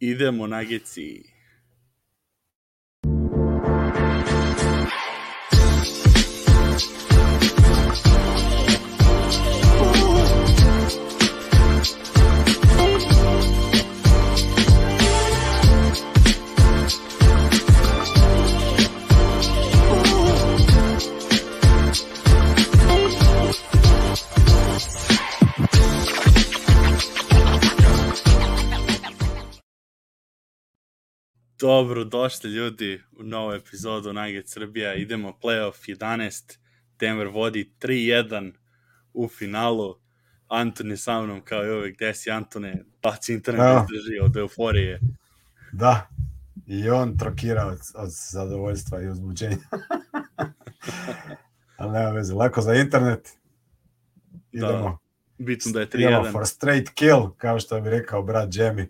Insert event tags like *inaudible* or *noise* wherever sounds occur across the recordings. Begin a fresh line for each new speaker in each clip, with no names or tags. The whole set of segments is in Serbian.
Idemo na Dobro, došli ljudi u novu epizodu Nugget Srbija. Idemo playoff 11. Denver vodi 3-1 u finalu. Antone sa mnom kao i uvek. Gde si Antone? Baci internet da izdrži od euforije.
Da, i on trokira od, od zadovoljstva i uzbuđenja. *laughs* Ali nema veze, lako za internet. Idemo. Da,
bitno da je 3-1.
Idemo for straight kill, kao što bi rekao brat Jamie.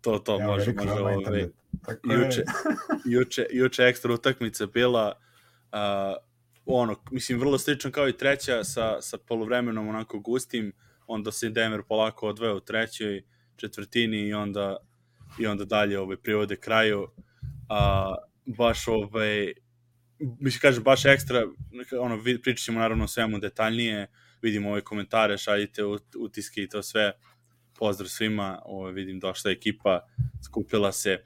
To, to, može, može. Ovaj, Tako juče, *laughs* juče, juče ekstra utakmica bila uh, ono, mislim, vrlo slično kao i treća sa, sa polovremenom onako gustim, onda se Denver polako odveo u trećoj četvrtini i onda i onda dalje ovaj, privode kraju a, baš ovaj mislim kažem baš ekstra ono pričat ćemo naravno o svemu detaljnije vidimo ove komentare šaljite utiske i to sve. Pozdrav svima ovaj, vidim došla ekipa skupila se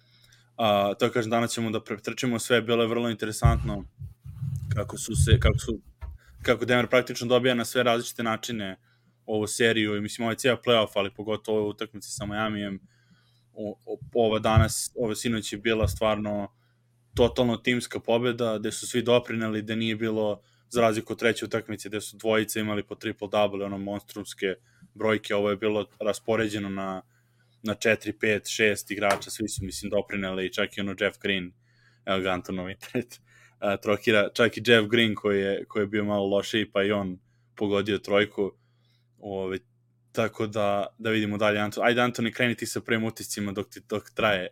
A, to kažem, danas ćemo da pretrčimo sve, bilo je vrlo interesantno kako su se, kako su, kako Denver praktično dobija na sve različite načine ovu seriju i mislim ovaj cijel playoff, ali pogotovo ove utakmice sa Majamijem, ova danas, ova sinoć je bila stvarno totalno timska pobeda, gde su svi doprineli, da nije bilo za razliku od treće utakmice gde su dvojice imali po triple double, ono monstrumske brojke, ovo je bilo raspoređeno na na 4, 5, 6 igrača, svi su, mislim, doprineli, čak i ono Jeff Green, evo ga Antonov internet, uh, trokira, čak i Jeff Green koji je, koji je bio malo lošiji, pa i on pogodio trojku, ove, tako da, da vidimo dalje, Anton, ajde Antoni, kreni ti sa prvim utiscima dok, ti, dok traje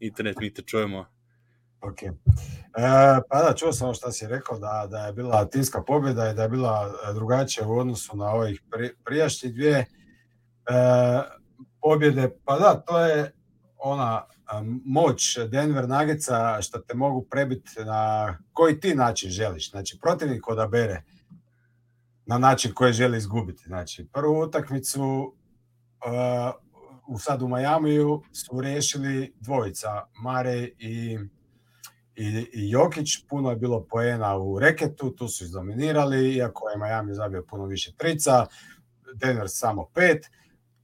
internet, mi te čujemo.
Ok. E, pa da, čuo sam šta si rekao, da, da je bila timska pobjeda i da je bila drugačija u odnosu na ovih pri, prijašnjih dvije. E, pobjede, pa da, to je ona moć Denver Nuggetsa što te mogu prebiti na koji ti način želiš. Znači, protivnik odabere na način koji želi izgubiti. Znači, prvu utakmicu uh, sad u Majamiju su riješili dvojica, Mare i, i, i Jokić. Puno je bilo poena u reketu, tu su izdominirali, iako je Miami zabio puno više trica, Denver samo pet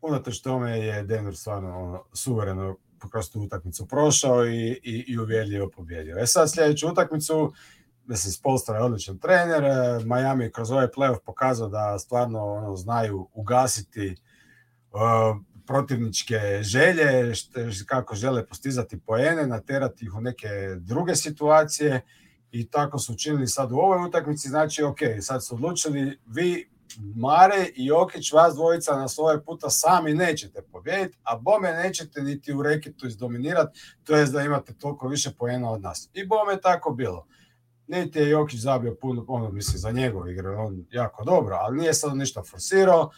unatoč tome je Denver stvarno ono, suvereno kroz tu utakmicu prošao i, i, i uvjerljivo pobjedio. E sad sljedeću utakmicu, mislim, Spolstra je odličan trener, e, Miami kroz ovaj playoff pokazao da stvarno ono, znaju ugasiti uh, protivničke želje, što, kako žele postizati poene, naterati ih u neke druge situacije i tako su učinili sad u ovoj utakmici, znači ok, sad su odlučili vi Mare i Jokić, vas dvojica na svoje puta sami nećete pobjediti, a bome nećete niti u reketu izdominirati, to jest da imate toliko više poena od nas. I bome tako bilo. Niti je Jokić zabio puno, ono mislim za njegov igre, on jako dobro, ali nije sad ništa forsirao.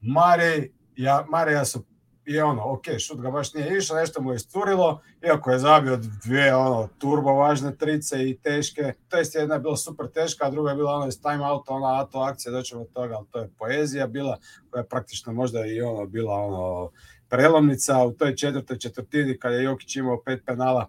Mare, ja, Mare ja su i ono, ok, šut ga baš nije išao, nešto mu je isturilo, iako je zabio dvije ono, turbo važne trice i teške, to jest jedna je bila super teška, a druga je bila ono iz time out, ona ato akcija, doćemo od toga, ali to je poezija bila, koja je praktično možda i ono bila ono prelomnica u toj četvrtoj četvrtini kada je Jokić imao pet penala.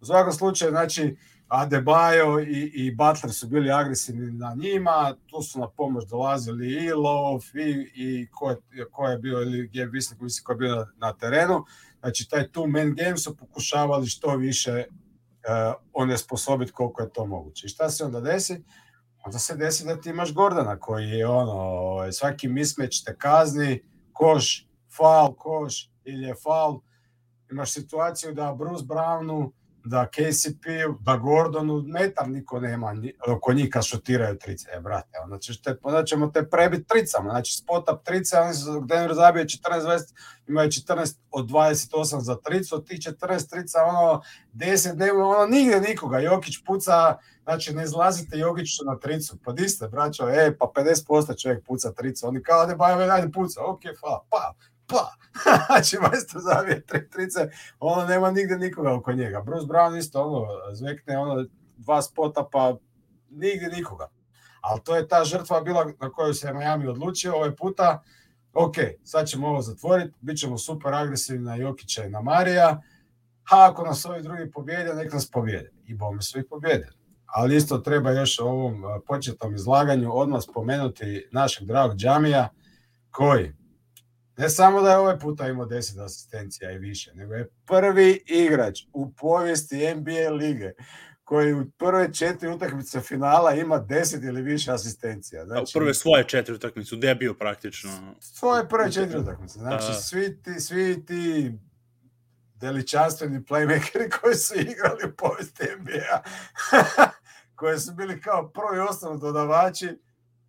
U svakom slučaju, znači, Adebayo i, i Butler su bili agresivni na njima, tu su na pomoć dolazili i Love i, i ko, je, ko je bio ili je visoko visoko je bio na, na terenu. Znači taj two man game su pokušavali što više uh, onesposobiti koliko je to moguće. I šta se onda desi? Onda se desi da ti imaš Gordana koji je ono, ovaj, svaki mismeć te kazni, koš, faul, koš ili je faul. Imaš situaciju da Bruce Brownu da KCP, da Gordonu metar niko nema oko njih kad šutiraju trice. E, brate, onda, ćeš te, onda ćemo te prebiti tricama. Znači, spot up trice, oni su, Denver zabije 14-20, imaju 14 od 28 za tricu, od tih 14 trica, ono, 10 nema, ono, nigde nikoga. Jokić puca, znači, ne izlazite Jokiću na tricu. Pa di ste, braćo, e, pa 50% čovjek puca tricu. Oni kao, ne, ba, ajde puca, ok, fa, pa, pa, *laughs* znači majstor zavije tri trice, ono nema nigde nikoga oko njega. Bruce Brown isto ono, zvekne ono dva spota pa nigde nikoga. Ali to je ta žrtva bila na koju se Miami odlučio ovaj puta. Ok, sad ćemo ovo zatvoriti, bit ćemo super agresivni na Jokića i na Marija, a ako nas ovi drugi pobjede, nek nas pobjede. I bome su ih pobjedili. Ali isto treba još u ovom početnom izlaganju odmah spomenuti našeg dragog Džamija, koji ne samo da je ovaj puta imao 10 asistencija i više, nego je prvi igrač u povijesti NBA lige koji u prve četiri utakmice finala ima 10 ili više asistencija.
Znači, prve svoje četiri utakmice, u debiju praktično.
Svoje prve četiri utakmice. Znači, da. svi ti, svi ti deličanstveni playmakeri *laughs* koji su igrali u povijesti NBA, *laughs* koji su bili kao prvi osnovni dodavači,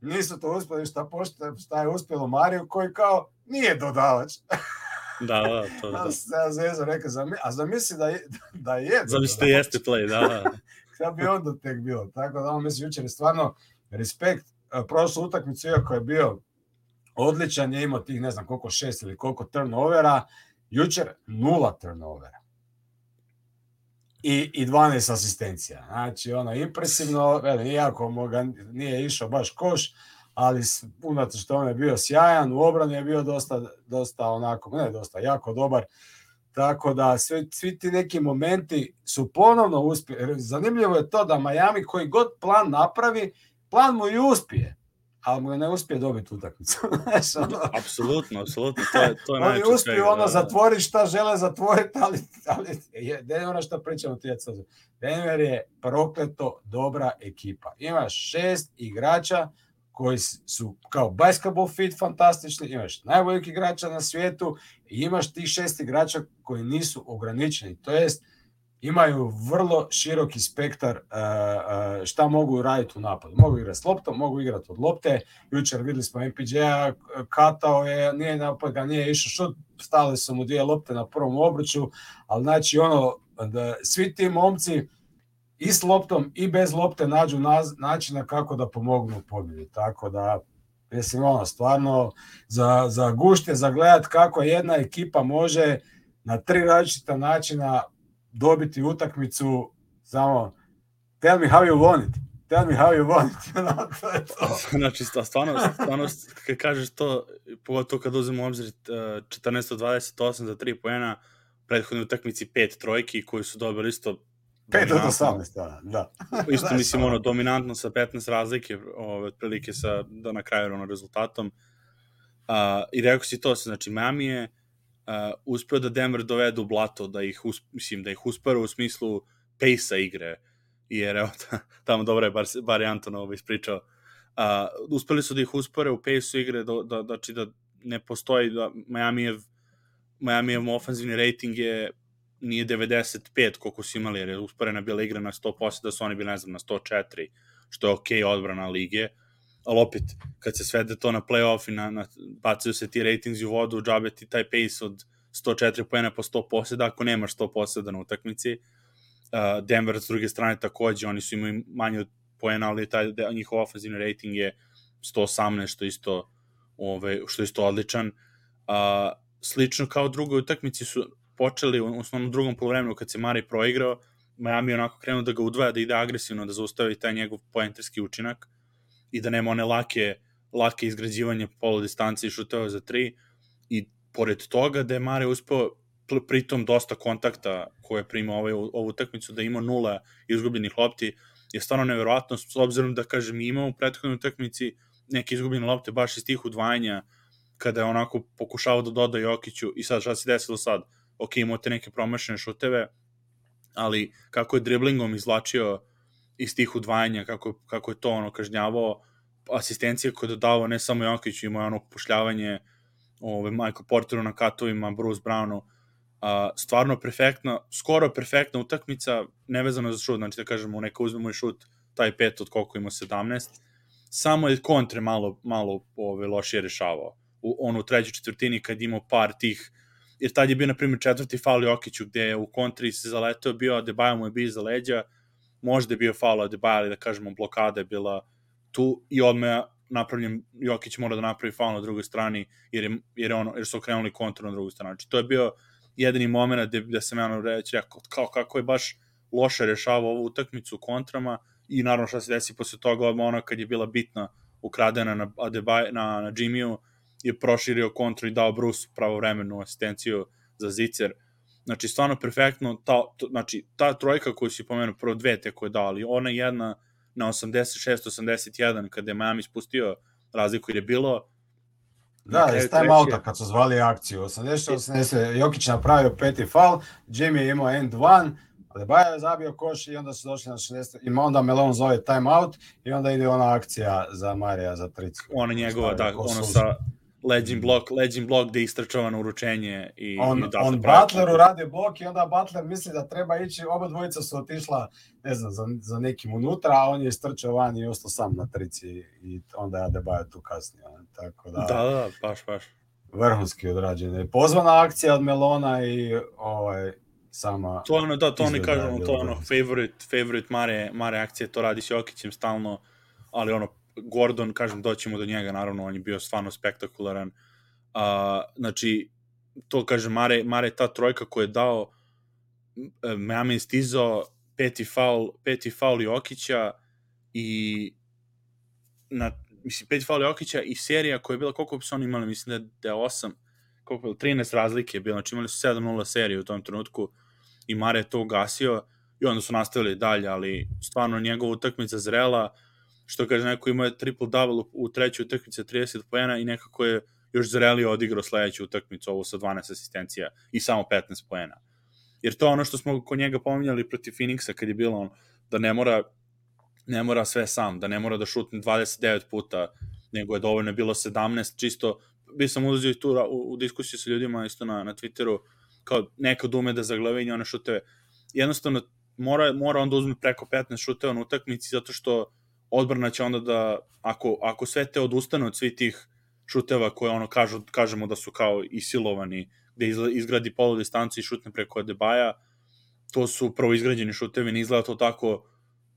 nisu to uspjeli šta, pošto, šta je uspjelo Mariju koji kao nije dodavač.
Da, da, to *laughs* da.
Ja Zezo rekao, a zamisli da je, da je
Zamisli da jeste play, da, da. *laughs*
Šta bi onda tek bilo? Tako da, on mislim, jučer je stvarno respekt. E, prošlu utakmicu, iako je bio odličan, je imao tih, ne znam koliko, šest ili koliko turnovera, jučer nula turnovera. I, i 12 asistencija. Znači, ono, impresivno, veli, iako moga, nije išao baš koš, ali unatoč što on je bio sjajan, u obrani je bio dosta, dosta onako, ne dosta, jako dobar. Tako da svi, svi ti neki momenti su ponovno uspjeli. Zanimljivo je to da Miami koji god plan napravi, plan mu i uspije ali mu ne uspije dobiti utakmicu. *laughs*
ono, apsolutno, apsolutno. To je, to je *laughs*
Oni uspiju ono da, da. zatvoriti šta žele zatvoriti, ali, ali je, ono što pričamo ti Denver je prokleto dobra ekipa. Imaš šest igrača koji su kao basketball fit fantastični, imaš najboljih igrača na svijetu i imaš tih šest igrača koji nisu ograničeni. To jest, imaju vrlo široki spektar šta mogu raditi u napadu. Mogu igrati s loptom, mogu igrati od lopte. Jučer videli smo MPJ-a, katao je, nije napad, ga nije išao šut, stale su mu dvije lopte na prvom obruču, ali znači ono, da svi ti momci i s loptom i bez lopte nađu načina kako da pomognu pobjedi. Tako da, mislim, ono, stvarno, za, za gušte, za gledat kako jedna ekipa može na tri različita načina dobiti utakmicu, samo tell me how you want it. Tell me how you want it. *laughs* to je to.
znači, stvarno, stvarno, kad kažeš to, pogotovo kad uzmemo obzir 14-28 za 3 poena, prethodne utakmici pet trojki koji su dobili isto
5 od 18, da. da.
Isto da, mislim, ono, dominantno sa 15 razlike, ove, otprilike sa, da na kraju ono, rezultatom. Uh, I rekao si to, znači, Miami je uh, uspeo da Denver dovede u blato, da ih, us, mislim, da ih uspero u smislu pace igre, jer evo, tamo dobro je bar, bar je Anton ovo ispričao, uh, uspeli su da ih uspore u pace igre, da, da, znači da ne postoji, da Miami je Miami je ofenzivni rating je nije 95 koliko su imali, jer je usporena bila igra na 100%, da su oni bili, ne znam, na 104, što je okej okay odbrana lige, ali opet, kad se svede to na playoff i na, na, bacaju se ti ratings u vodu, džabe ti taj pace od 104 pojene po 100 poseda, ako nemaš 100 poseda na utakmici. Uh, Denver, s druge strane, takođe, oni su imali manje od pojena, ali taj, njihov ofenzivni rating je 118, što isto, ove, što isto odličan. Uh, slično kao drugoj utakmici su počeli u osnovnom drugom polovremenu kad se Mari proigrao, Miami onako krenuo da ga udvaja, da ide agresivno, da zaustavi taj njegov poenterski učinak i da nema one lake, lake izgrađivanje polo distancije i šuteva za tri i pored toga da je Mare uspeo pritom dosta kontakta koje je primao ovaj, ovu utakmicu, da ima nula izgubljenih lopti, je stvarno neverovatno, s obzirom da, kažem, imamo u prethodnoj utakmici neke izgubljene lopte baš iz tih udvajanja, kada je onako pokušao da doda Jokiću i sad šta se desilo sad? Ok, imate neke promašene šuteve, ali kako je driblingom izlačio iz tih udvajanja, kako, kako je to ono kažnjavao, asistencije koje je dodavao ne samo Jokić, ima ono pošljavanje ove, Michael Porteru na katovima, Bruce Brownu, a, stvarno perfektna, skoro perfektna utakmica, nevezano za šut, znači da kažemo, neka uzmemo i šut, taj pet od koliko ima 17, samo je kontre malo, malo ove, lošije rešavao. U, ono u trećoj četvrtini kad imao par tih jer tad je bio, na primjer, četvrti faul Jokiću, gde je u kontri se zaletao bio, Adebayo mu je bio za leđa, možda je bio faul Adebayo, ali da kažemo, blokada je bila tu i odmah napravljen, Jokić mora da napravi faul na drugoj strani, jer, je, jer, je ono, jer su okrenuli kontru na drugu stranu. Znači, to je bio jedini moment gde, gde sam ja ono reći rekao, kao kako je baš loše rešavao ovu utakmicu kontrama i naravno šta se desi posle toga, ona kad je bila bitna ukradena na, Adebaj, na, na Jimmyu, je proširio kontru i dao Bruce pravovremenu asistenciju za Zicer. Znači, stvarno perfektno, ta, to, znači, ta trojka koju si pomenuo, prvo dve te koje dali, ona jedna na 86-81 kada je Miami spustio razliku jer je bilo
Da, iz time outa kad su zvali akciju. 80-80, Jokić napravio peti fal, Jimmy je imao end one, Adebayo je zabio koš i onda su došli na 60. I onda Melon zove time out i onda ide ona akcija za Marija za tricu.
Ona njegova, da, ono sa leđim blok, leđim blok gde istrčava na uručenje i,
on,
i
da on Butleru radi blok i onda Butler misli da treba ići, oba dvojica su otišla, ne znam, za, za nekim unutra, a on je istrčao van i ostao sam na trici i onda je Adebayo tu kasnije. Tako da,
da, da, baš, baš.
Vrhunski odrađen. Pozvana akcija od Melona i ovaj, sama...
To ono, da, to oni kažu, to ono, favorite, favorite Mare, Mare akcije, to radi s Jokićem stalno, ali ono, Gordon, kažem, doćemo do njega, naravno, on je bio stvarno spektakularan. Uh, znači, to kaže Mare, Mare ta trojka koju je dao Miami je stizao peti faul, peti faul Jokića i na, mislim, peti faul Jokića i serija koja je bila, koliko bi se oni imali, mislim da da je 8, koliko je 13 razlike je bilo, znači imali su 7-0 seriju u tom trenutku i Mare je to ugasio i onda su nastavili dalje, ali stvarno njegova utakmica zrela, što kaže neko imao je triple-double u trećoj utakmici 30 poena i nekako je još zrelio odigrao sledeću utakmicu ovo sa 12 asistencija i samo 15 poena. Jer to ono što smo kod njega pominjali protiv Phoenixa kad je bilo on, da ne mora ne mora sve sam, da ne mora da šutne 29 puta, nego je dovoljno bilo 17, čisto, bi sam uzio tu u, u diskusiju sa ljudima isto na, na Twitteru, kao neko da ume da zaglavinje one šuteve. Jednostavno, mora, mora onda uzme preko 15 šuteva na utakmici, zato što odbrana će onda da, ako, ako sve te odustane od svih tih šuteva koje ono kažu, kažemo da su kao isilovani, gde izgradi polu distancu i šutne preko Adebaja, to su prvo izgrađeni šutevi, ne izgleda to tako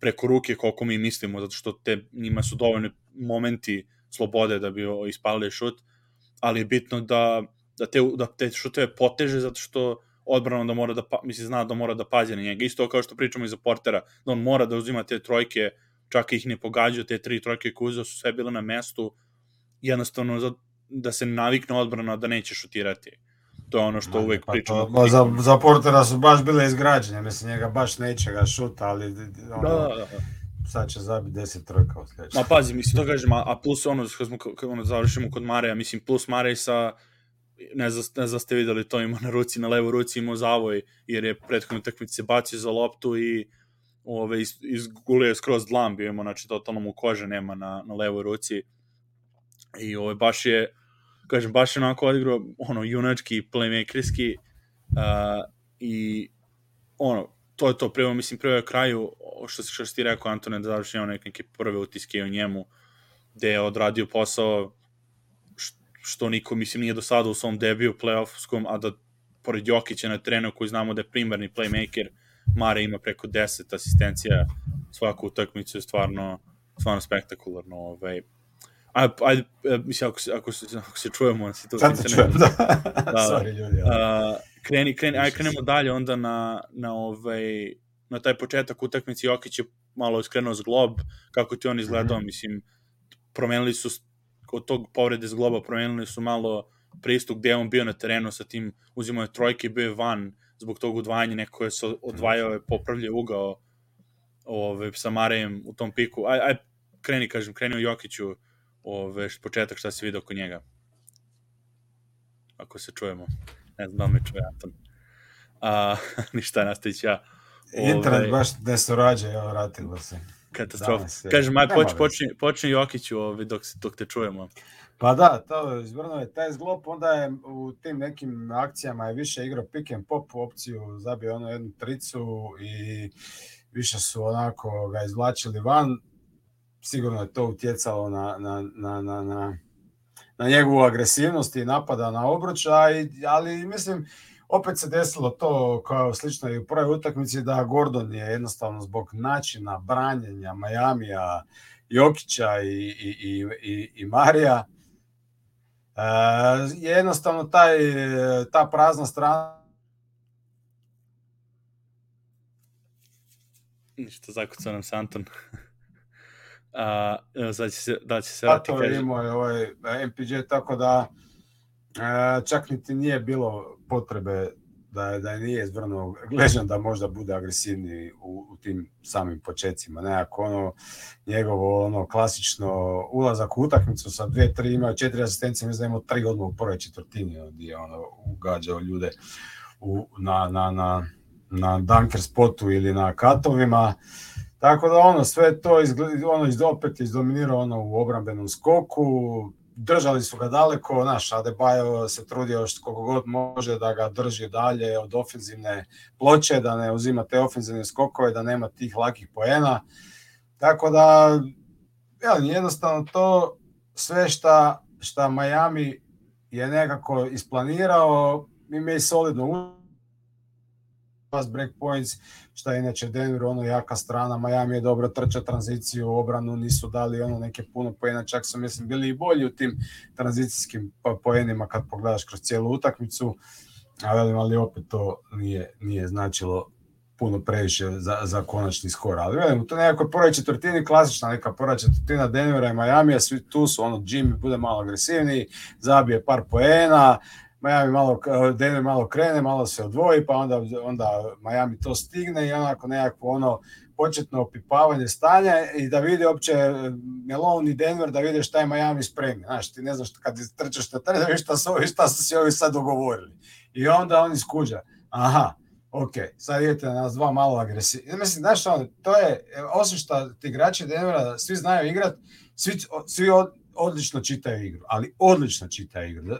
preko ruke koliko mi mislimo, zato što te, njima su dovoljni momenti slobode da bi ispalili šut, ali je bitno da, da, te, da te šuteve poteže zato što odbrana da mora da, pa, misli, zna da mora da pazi na njega. Isto kao što pričamo i za Portera, da on mora da uzima te trojke čak ih ne pogađaju, te tri trojke koje uzeo su sve bile na mestu, jednostavno za, da se navikne odbrana da neće šutirati. To je ono što uvek pa pričamo.
To, za, za Portera su baš bile izgrađene, mislim, njega baš neće ga šuta, ali ono, da, da, da. sad će zabiti 10 trojka od
sljedeća. Ma pazi, mislim, to kažem, a, a plus ono, kad smo, kad ono, završimo kod Mareja, mislim, plus Marej sa, ne znam, ne znam ste videli, to ima na ruci, na levoj ruci imao zavoj, jer je prethodno takmici se bacio za loptu i ove, iz, izgulio skroz dlan, bio ima, znači, totalno mu kože nema na, na levoj ruci. I ove, baš je, kažem, baš je onako odigrao, ono, junački, playmakerski, uh, i, ono, to je to, prvo, mislim, je kraju, što, što si ti rekao, Antone, da završi neke, neke prve utiske o njemu, gde je odradio posao što niko, mislim, nije do sada u svom debiju playoffskom, a da pored Jokića na trenu koji znamo da je primarni playmaker, Mare ima preko 10 asistencija svaku utakmicu je stvarno, stvarno spektakularno. Ovaj. A, ajde, e, mislim, ako se, ako se, ako se čujemo, si to
Sad čujem, da. da.
Sorry, ljudi. A, kreni, kreni, ajde krenemo dalje onda na, na, ovaj, na taj početak utakmice Jokić je malo iskrenuo s glob, kako ti on izgledao, mm -hmm. mislim, promenili su od tog povrede s globa, promenili su malo pristup gde on bio na terenu sa tim, uzimao je trojke, bio je van, zbog tog udvajanja neko je se odvajao, je popravljao ugao ove, sa Marejem u tom piku. Aj, aj kreni, kažem, kreni u Jokiću ove, početak šta se vidio oko njega. Ako se čujemo. Ne znam da me čuje Anton. A, *laughs* ništa, nastavić ja.
Ove, Internet baš ne surađa, evo, vratilo se.
Katastrofa. Kažem, aj, počni, počni, počni Jokiću ove, dok, dok te čujemo.
Pa da, to izvrnuo je taj zglop, onda je u tim nekim akcijama je više igrao pick and pop opciju, zabio ono jednu tricu i više su onako ga izvlačili van. Sigurno je to utjecalo na, na, na, na, na, na njegovu agresivnost i napada na obručaj, ali mislim, opet se desilo to kao slično i u prvoj utakmici da Gordon je jednostavno zbog načina branjenja Majamija Jokića i, i, i, i Marija. E, jednostavno taj, ta prazna strana
Ništa, zakucao nam se Anton. *laughs* A, sad će se, da će se
vrati, pa kaže. imao je ovaj MPG, tako da e, čak niti nije bilo potrebe da, da nije izvrnuo gležan da možda bude agresivniji u, u tim samim početcima. Nekako ono, njegovo ono klasično ulazak u utakmicu sa dve, tri, imao četiri asistencije, mislim da imao tri odmah u prvoj četvrtini, gdje je ono ugađao ljude u, na, na, na, na dunker spotu ili na katovima. Tako da ono sve to izgleda, ono iz opet izdominirao ono u obrambenom skoku, držali su ga daleko, naš Adebayo se trudio što koliko god može da ga drži dalje od ofenzivne ploče, da ne uzima te ofenzivne skokove, da nema tih lakih poena. Tako da, jednostavno to sve šta, šta Miami je nekako isplanirao, ima i solidno fast break points, šta je inače Denver ono jaka strana, Miami je dobro trča tranziciju, obranu nisu dali ono neke puno poena, čak su mislim bili i bolji u tim tranzicijskim poenima kad pogledaš kroz cijelu utakmicu, ali, ali opet to nije, nije značilo puno previše za, za konačni skor. Ali velim, to nekako prvoj četvrtini, klasična neka prva četvrtina Denvera i Miami, svi tu su, ono, Jimmy bude malo agresivniji, zabije par poena, Miami malo, Denver malo krene, malo se odvoji, pa onda, onda Miami to stigne i onako nekako ono početno opipavanje stanja i da vidi uopće Melon i Denver da vide šta je Miami spremni. Znaš, ti ne znaš kad trčaš šta treba da šta su, šta su se ovi sad dogovorili. I onda oni skuđa. Aha, ok, sad idete na nas dva malo agresivni. Mislim, znaš, ono, to je, osim što ti igrači Denvera svi znaju igrat, svi, svi odlično čitaju igru, ali odlično čitaju igru.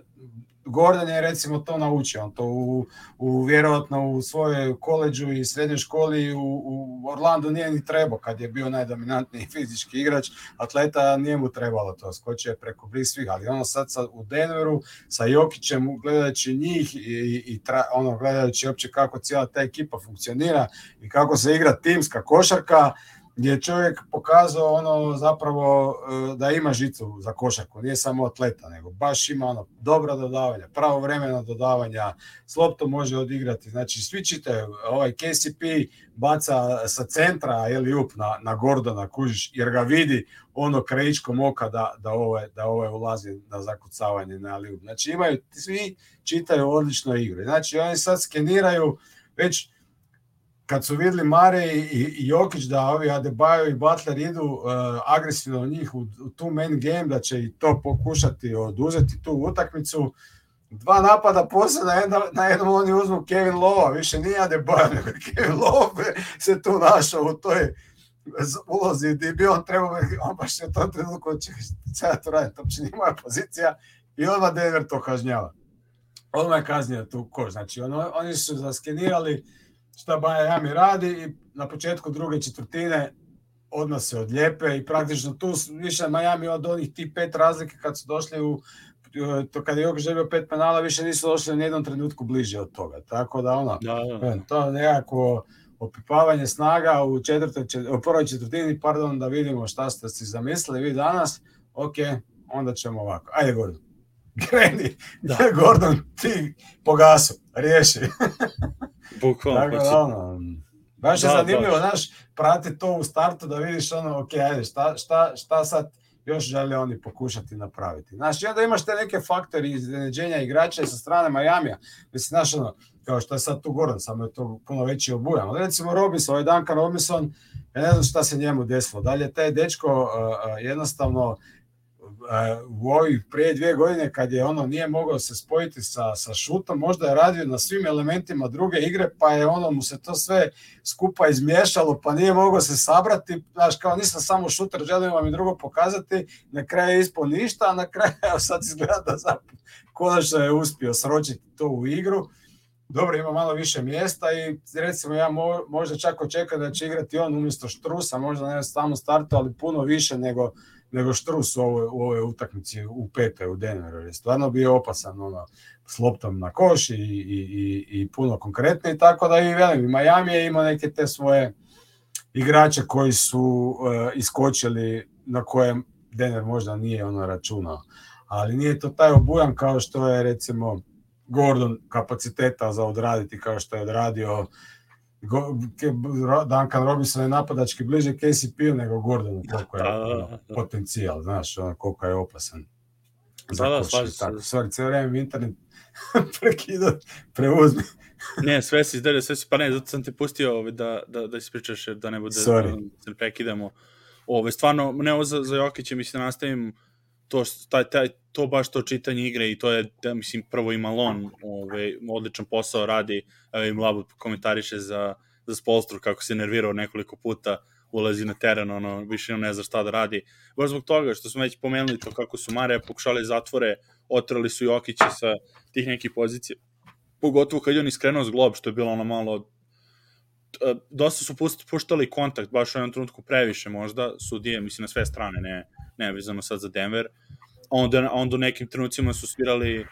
Gordon je recimo to naučio, on to u, u vjerovatno u svojoj koleđu i srednjoj školi u, u Orlandu nije ni trebao kad je bio najdominantniji *laughs* fizički igrač, atleta nije mu trebalo to, skočio je preko bliz svih, ali ono sad sa, u Denveru sa Jokićem gledajući njih i, i tra, ono gledajući uopće kako cijela ta ekipa funkcionira i kako se igra timska košarka, gdje je čovjek pokazao ono zapravo e, da ima žicu za košarku, nije samo atleta, nego baš ima ono dobra dodavanja, pravovremena dodavanja, s loptom može odigrati, znači svi čitaju, ovaj KCP baca sa centra ili up na, na Gordona kužiš, jer ga vidi ono krajičkom oka da, da, ove, da ove ulazi na zakucavanje na liup. Znači imaju, svi čitaju odlično igre. Znači oni sad skeniraju već kad su videli Mare i, i Jokić da ovi Adebayo i Butler idu uh, agresivno u njih u, u tu main game, da će i to pokušati oduzeti tu utakmicu, dva napada posle na, jedna, na jednom oni uzmu Kevin Lova, više nije Adebayo, *laughs* nego Kevin Love se tu našao u toj ulozi gdje bi on trebao, on baš je to trenutku će sada to raditi, uopće nije moja pozicija i odmah Denver to kažnjava. Odmah je kaznio tu koš, znači on, oni su zaskenirali šta Miami radi i na početku druge četvrtine odmah se odlijepe i praktično tu više Miami od onih tih pet razlike kad su došli u to kada je Jokić dobio pet penala više nisu došli u jednom trenutku bliže od toga. Tako da ono, da, da. to nekako opipavanje snaga u, četvrtoj, u prvoj četvrtini, pardon, da vidimo šta ste si zamislili vi danas, ok, onda ćemo ovako. Ajde, Gordon. *laughs* Kreni, da. Gordon, ti pogasu, riješi. *laughs*
Bukvalno. Tako
da, ono, baš je da, zanimljivo, baš. znaš, prati to u startu da vidiš ono, ok, ajde, šta, šta, šta sad još žele oni pokušati napraviti. Znaš, i onda imaš te neke faktori iznenađenja igrača sa strane Majamija. Mislim, znaš, ono, kao što je sad tu Gordon, samo je to puno veći obujam. Ali recimo Robinson, ovaj Duncan Robinson, ja ne znam šta se njemu desilo. Dalje, taj dečko uh, uh, jednostavno u ovih prije dvije godine kad je ono nije mogao se spojiti sa, sa šutom, možda je radio na svim elementima druge igre, pa je ono mu se to sve skupa izmiješalo, pa nije mogao se sabrati, znaš, kao nisam samo šuter, želim vam i drugo pokazati, na kraju je ispao ništa, a na kraju *laughs* evo sad izgleda da konačno je uspio sročiti to u igru. Dobro, ima malo više mjesta i recimo ja mo, možda čak očekam da će igrati on umjesto Štrusa, možda ne samo startu, ali puno više nego nego Štrus u ovoj, u ovoj utakmici u petoj u Denveru. Je stvarno bio opasan ono, s loptom na koš i, i, i, i puno konkretni, tako da i velim, Miami je imao neke te svoje igrače koji su uh, iskočili na kojem Denver možda nije ono računao. Ali nije to taj obujam kao što je recimo Gordon kapaciteta za odraditi kao što je odradio Duncan Robinson je napadački bliže KCP-u nego Gordonu koliko je ono, potencijal, znaš, ono, koliko je opasan.
Da, da, slažem se.
Sorry, cijelo vreme internet *laughs* prekida, preuzmi. *laughs*
ne, sve si izdelio, sve si, pa ne, zato sam te pustio ovaj, da, da, da ispričaš, da ne bude,
Sorry.
da se prekidamo. Ove, ovaj, stvarno, ne ovo za, za Jokića, mislim, da nastavim to, taj, taj, to baš to čitanje igre i to je, da, mislim, prvo i Malon ovaj, odličan posao radi, evo im Labut komentariše za, za Spolstru kako se nervirao nekoliko puta, ulazi na teren, ono, više ne zna šta da radi. Baš zbog toga što smo već pomenuli to kako su Mare pokušali zatvore, otrali su Jokića sa tih nekih pozicija. Pogotovo kad je on iskrenuo s glob, što je bilo ono malo dosta su puštali kontakt, baš u jednom trenutku previše možda, sudije, mislim na sve strane, ne, ne vezano sad za Denver, onda, onda u nekim trenucima su svirali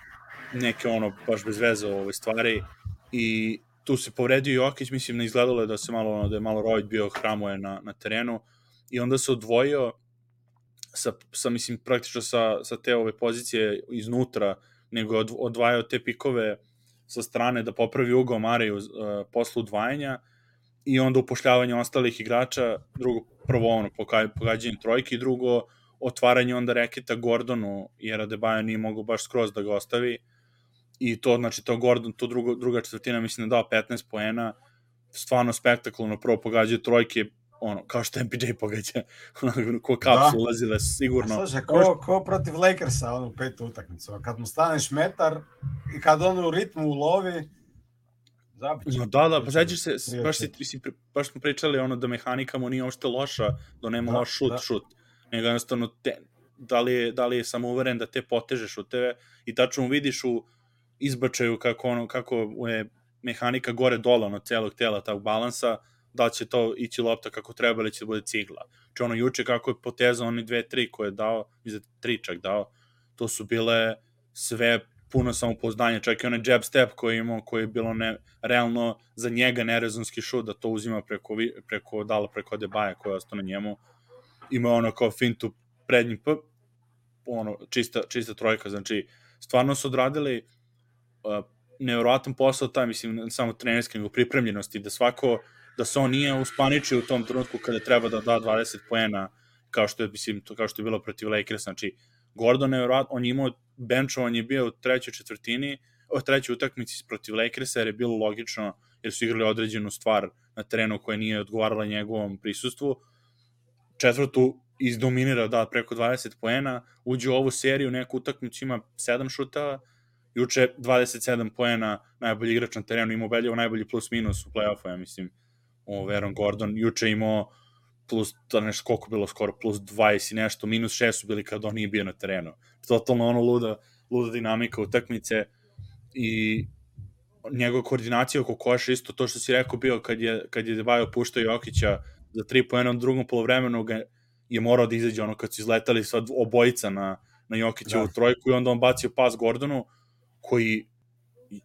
neke ono, baš bez veze ove stvari i tu se povredio Jokić, mislim, ne izgledalo je da se malo, ono, da je malo Royd bio hramuje na, na terenu i onda se odvojio sa, sa mislim, praktično sa, sa te ove pozicije iznutra, nego je odvajao te pikove sa strane da popravi ugao Mariju uh, poslu udvajanja i onda upošljavanje ostalih igrača, drugo, prvo ono, pogađanje trojke i drugo, otvaranje onda reketa Gordonu, jer Adebayo nije mogu baš skroz da ga ostavi, i to, znači, to Gordon, to drugo, druga četvrtina, mislim da dao 15 poena, stvarno spektakularno, prvo pogađaju trojke, ono, kao što MPJ pogađa, *laughs* ko kap da. su ulazile, sigurno.
A slušaj, ko, ko protiv Lakersa, ono, petu utakmicu, kad mu staneš metar i kad on u ritmu ulovi,
Zabiće. No, da, da, pa sećaš se, baš, si, si, baš smo pričali ono da mehanika mu nije ošte loša, da nema da, loš šut, da. šut, nego jednostavno te, da li je, da li je samouveren da te poteže šuteve i tačno vidiš u izbačaju kako, ono, kako je mehanika gore dole ono celog tela tog balansa, da će to ići lopta kako treba ili će da bude cigla. Če ono juče kako je potezao oni dve, tri koje je dao, za tri čak dao, to su bile sve puno samopouzdanja, čak i onaj jab step koji je imao, koji je bilo ne, realno za njega nerezonski šut, da to uzima preko, preko dala preko Debaja koji je ostao na njemu. Ima ono kao fintu prednji p, ono, čista, čista trojka, znači stvarno su odradili uh, nevjerovatan posao taj, mislim, ne samo trenerski, nego pripremljenosti, da svako, da se on nije uspaničio u tom trenutku kada treba da da 20 poena, kao što je, mislim, to, kao što je bilo protiv Lakers, znači Gordon je on je imao benchovan je bio u trećoj četvrtini, u trećoj utakmici protiv Lakersa, jer je bilo logično, jer su igrali određenu stvar na terenu koja nije odgovarala njegovom prisustvu. Četvrtu izdominira da preko 20 poena, uđe u ovu seriju, neku utakmicu ima 7 šutava, juče 27 poena, najbolji igrač na terenu, imao Beljevo najbolji plus minus u play-offu, ja mislim, o Veron Gordon, juče imao plus, da nešto koliko bilo skoro, plus 20 i nešto, minus 6 su bili kad on nije bio na terenu. Totalno ono luda, luda dinamika utakmice i njegova koordinacija oko koša isto to što si rekao bio kad je, kad je Debajo puštao Jokića za tri po jednom drugom polovremenu ga je morao da izađe ono kad su izletali sad obojica na, na Jokića da. u trojku i onda on bacio pas Gordonu koji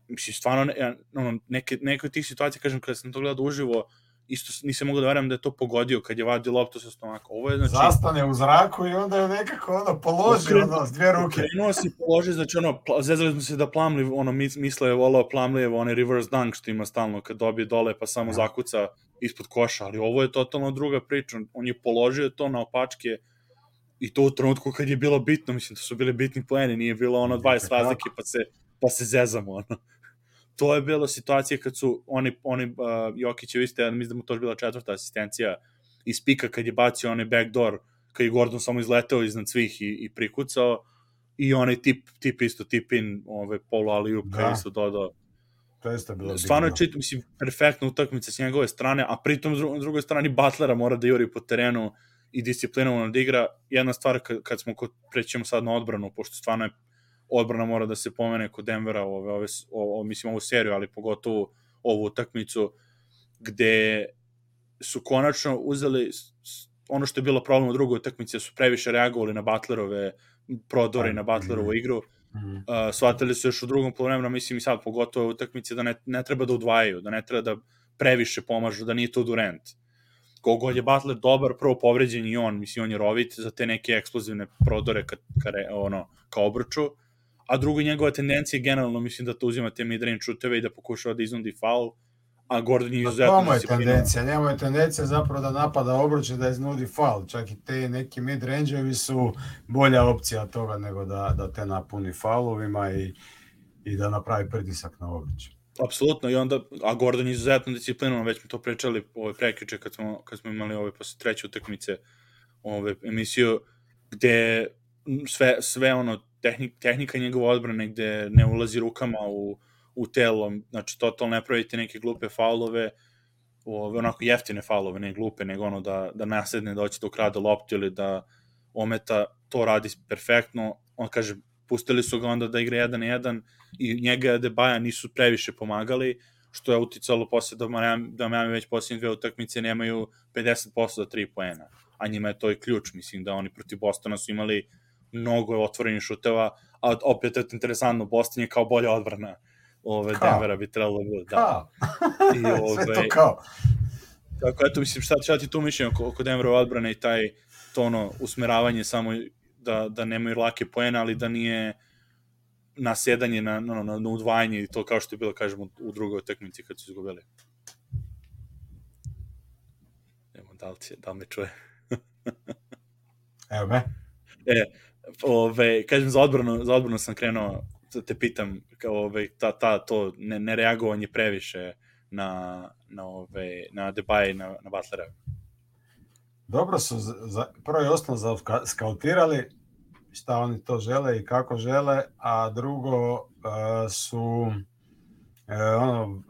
mislim stvarno ne, ono, neke, neke od tih situacija kažem kada sam to gledao uživo isto nisam mogao da verujem da je to pogodio kad je vadio loptu sa stomaka. Ovo je znači
zastane u zraku i onda je nekako ono položi okren, ono s dvije ruke.
Krenuo si položi, znači ono zezali smo se da Plamli ono misle je volao Plamlijevo onaj reverse dunk što ima stalno kad dobije dole pa samo ja. zakuca ispod koša, ali ovo je totalno druga priča. On je položio to na opačke i to u trenutku kad je bilo bitno, mislim da su bili bitni poeni, nije bilo ono 20 razlike pa se pa se zezamo ono to je bila situacija kad su oni, oni uh, Jokić je ste, mislim da mu to je bila četvrta asistencija iz pika kad je bacio onaj backdoor, kad je Gordon samo izleteo iznad svih i, i prikucao i onaj tip, tip isto, tip in, ove, polo ali da. isto dodao.
To je isto bilo
Stvarno je čit, mislim, perfektna utakmica s njegove strane, a pritom s drugoj strani Butlera mora da juri po terenu i disciplinovano da igra. Jedna stvar kad, kad smo kod, prećemo sad na odbranu, pošto stvarno je odbrana mora da se pomene kod Denvera, ove, ove, ove, mislim ovu seriju, ali pogotovo ovu utakmicu, gde su konačno uzeli ono što je bilo problem u drugoj utakmici, da su previše reagovali na Butlerove prodore i na Butlerovu mhm. igru. Mm -hmm. uh, shvatili su još u drugom polovremenu, mislim i sad pogotovo u utakmici da ne, ne treba da udvajaju, da ne treba da previše pomažu, da nije to Durant. kogod je Butler dobar, prvo povređen i on, mislim, on je rovit za te neke eksplozivne prodore ka, ka, ono, ka obruču, a drugo njegova tendencija generalno, mislim, da to uzima te midrange šuteve i da pokušava da iznudi faul, a Gordon je pa izuzetno...
To mu je tendencija, njemu je tendencija zapravo da napada obruče, da iznudi faul, čak i te neki mid-range-ovi su bolja opcija toga nego da, da te napuni faulovima i, i da napravi pritisak na obruče.
Apsolutno, i onda, a Gordon je izuzetno disciplinovan, već smo to pričali ove prekriče kad smo, kad smo imali ove posle treće utakmice ove emisiju, gde sve, sve ono, tehnik, tehnika njegove odbrane gde ne ulazi rukama u, u telo, znači totalno ne pravite neke glupe faulove, ove, onako jeftine faulove, ne glupe, nego ono da, da nasedne, da hoće da ukrade loptu ili da ometa, to radi perfektno, on kaže, pustili su ga onda da igra 1-1 i njega Debaja nisu previše pomagali, što je uticalo posle da Miami, da Miami već posljednje dve utakmice nemaju 50% za 3 poena, a njima je to i ključ, mislim da oni protiv Bostona su imali mnogo otvorenih šuteva, a opet je interesantno, Boston je kao bolja odbrana ove, kao? Denvera bi trebalo da bude.
Da. I, *laughs* ove, Sve to kao.
Tako, eto, mislim, šta, šta ti tu mišljenje oko, oko Denvera odbrane i taj tono usmeravanje samo da, da nemaju lake poene, ali da nije nasedanje na, na, na, na udvajanje i to kao što je bilo, kažemo, u drugoj tekmici kad su izgubili. Evo, da li, će, da li me čuje? *laughs*
Evo me.
E, ove, kažem, za odbranu, za odbranu sam krenuo, da te pitam, kao, ove, ta, ta, to ne, nereagovanje previše na, na, ove, na Debaj i na, na Butlera
dobro su za, prvo i osnovno skautirali šta oni to žele i kako žele, a drugo uh, su uh, ono,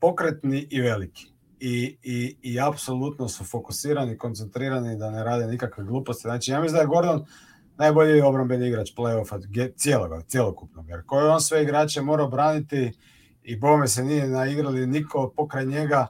pokretni i veliki. I, i, i apsolutno su fokusirani, koncentrirani da ne rade nikakve gluposti. Znači, ja mislim da je Gordon najbolji obrambeni igrač play-offa cijelog, cijelokupnog. Jer koji on sve igrače mora braniti i bome se nije naigrali niko pokraj njega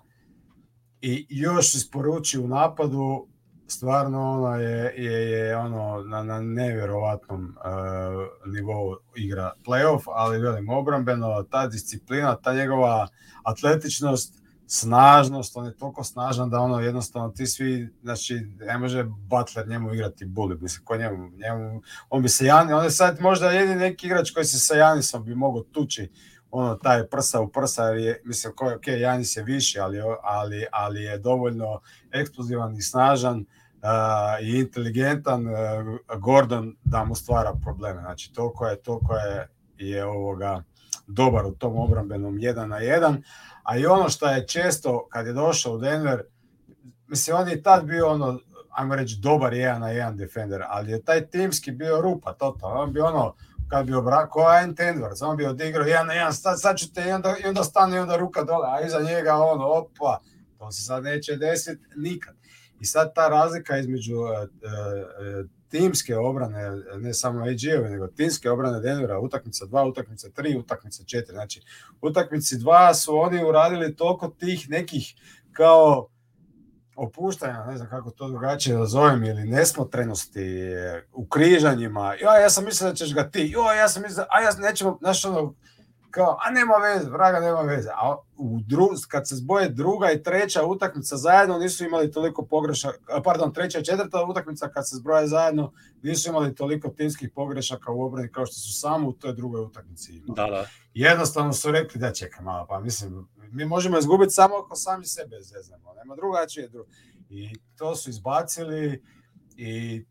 i još isporuči u napadu stvarno ono je, je, je ono na, na nevjerovatnom uh, nivou igra playoff, ali velim obrambeno, ta disciplina, ta njegova atletičnost, snažnost, on je toliko snažan da ono jednostavno ti svi, znači ne može Butler njemu igrati bully, mislim ko njemu, njemu on bi se Jani, on je sad možda jedini neki igrač koji se sa Janisom bi mogao tući ono taj prsa u prsa jer je mislim ko ok Janis je više ali ali ali je dovoljno eksplozivan i snažan uh, i inteligentan uh, Gordon da mu stvara probleme. Znači, toliko je, toliko je, je ovoga dobar u tom obrambenom jedan na jedan, a i ono što je često kad je došao u Denver, mislim, on je tad bio ono, ajmo reći, dobar jedan na jedan defender, ali je taj timski bio rupa, totalno. On bi ono, kad bi obrako, ko Ian Tendvars, on bi odigrao jedan na jedan, sad, sad ću te, i onda, i onda stane, i onda ruka dole, a iza njega ono, opa, to se sad neće desiti nikad. I sad ta razlika između uh, uh, timske obrane, ne samo AG-ove, nego timske obrane Denvera, utakmica 2, utakmica 3, utakmica 4. Znači, utakmici 2 su oni uradili toliko tih nekih kao opuštanja, ne znam kako to drugačije da zovem, ili nesmotrenosti u križanjima. Ja, ja sam mislio da ćeš ga ti. Jo, ja sam mislio, a ja nećemo, znaš ono, kao, a nema veze, vraga nema veze. A u dru, kad se zboje druga i treća utakmica zajedno nisu imali toliko pogrešaka, pardon, treća i četvrta utakmica kad se zbroje zajedno nisu imali toliko timskih pogrešaka u obrani kao što su samo u toj drugoj utakmici imali.
Da, da.
Jednostavno su rekli da čekaj malo, pa mislim, mi možemo izgubiti samo ako sami sebe zeznemo, nema drugačije. Dru... I to su izbacili i,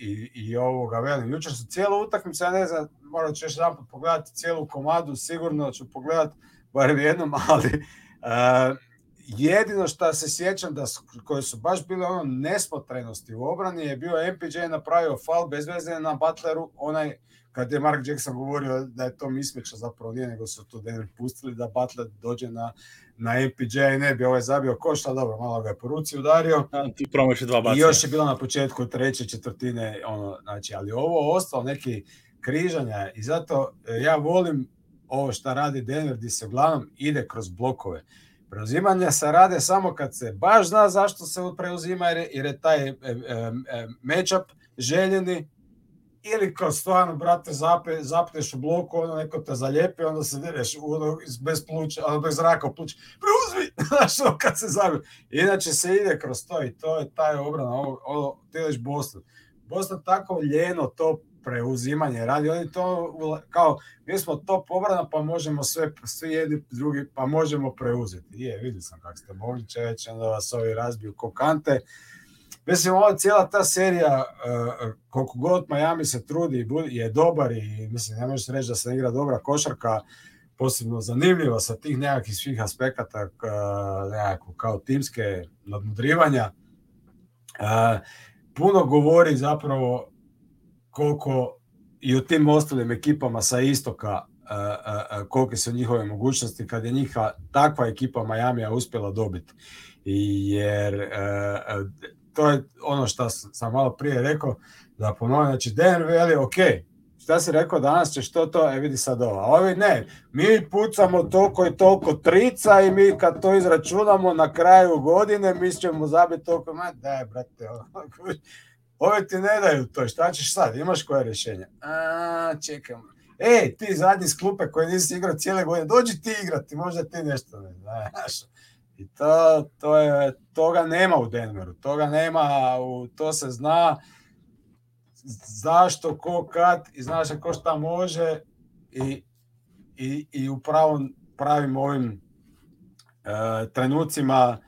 i, i ovoga, velim, jučer su cijelu utakmicu, ja ne znam, morat ću još jedan pogledati cijelu komadu, sigurno ću pogledati barem jednom, *laughs* ali uh, jedino što se sjećam da su, koje su baš bile ono nesmotrenosti u obrani je bio MPJ napravio fal bez veze na Butleru, onaj kad je Mark Jackson govorio da je to mismeća zapravo nije, nego su to Denver pustili da Butler dođe na, na MPJ i ne bi ovaj zabio koš, ali dobro, malo ga je po ruci udario.
A, ti promaši dva bacanja.
I još je bilo na početku treće četvrtine, ono, znači, ali ovo ostalo neki križanja i zato e, ja volim ovo što radi Denver gdje se uglavnom ide kroz blokove. Preuzimanja se rade samo kad se baš zna zašto se preuzima jer je, jer je taj e, e, e, matchup željeni ili kao stvarno, brate, zape, zapneš u bloku, ono neko te zalijepi, onda se direš ono, bez pluća, ono, bez zraka u pluća, preuzmi, *laughs* znaš, ono kad se zabije. Inače se ide kroz to i to je taj obrana, ovo, ovo ti ideš Boston. Boston tako ljeno to preuzimanje radi, oni to kao, mi smo top obrana pa možemo sve, svi jedni drugi, pa možemo preuzeti. Je, vidio sam kako ste mogli čeveće, onda vas ovi razbiju kokante. Mislim, ova cijela ta serija, uh, koliko god Miami se trudi, je dobar i mislim, ne možeš reći da se igra dobra košarka, posebno zanimljiva sa tih nekakvih svih aspekata uh, nekako, kao timske nadmudrivanja. Puno govori zapravo koliko i u tim ostalim ekipama sa istoka kolike su njihove mogućnosti kad je njiha takva ekipa Majamija uspjela dobiti. Jer to je ono što sam malo prije rekao, da ponovim, znači Denver veli, ok, šta si rekao danas ćeš to to, e vidi sad ovo. A ovi ne, mi pucamo toliko i toliko trica i mi kad to izračunamo na kraju godine, mi ćemo zabiti toliko, ma daj brate, *laughs* Ovi ti ne daju to, šta ćeš sad, imaš koje rješenje? A, čekam. Ej, ti zadnji iz klupe koji nisi igrao cijele godine, dođi ti igrati, možda ti nešto ne znaš. I to, to je, toga nema u Denveru, toga nema, u, to se zna zašto, ko, kad i znaš ko šta može i, i, i u pravom, pravim ovim e, trenucima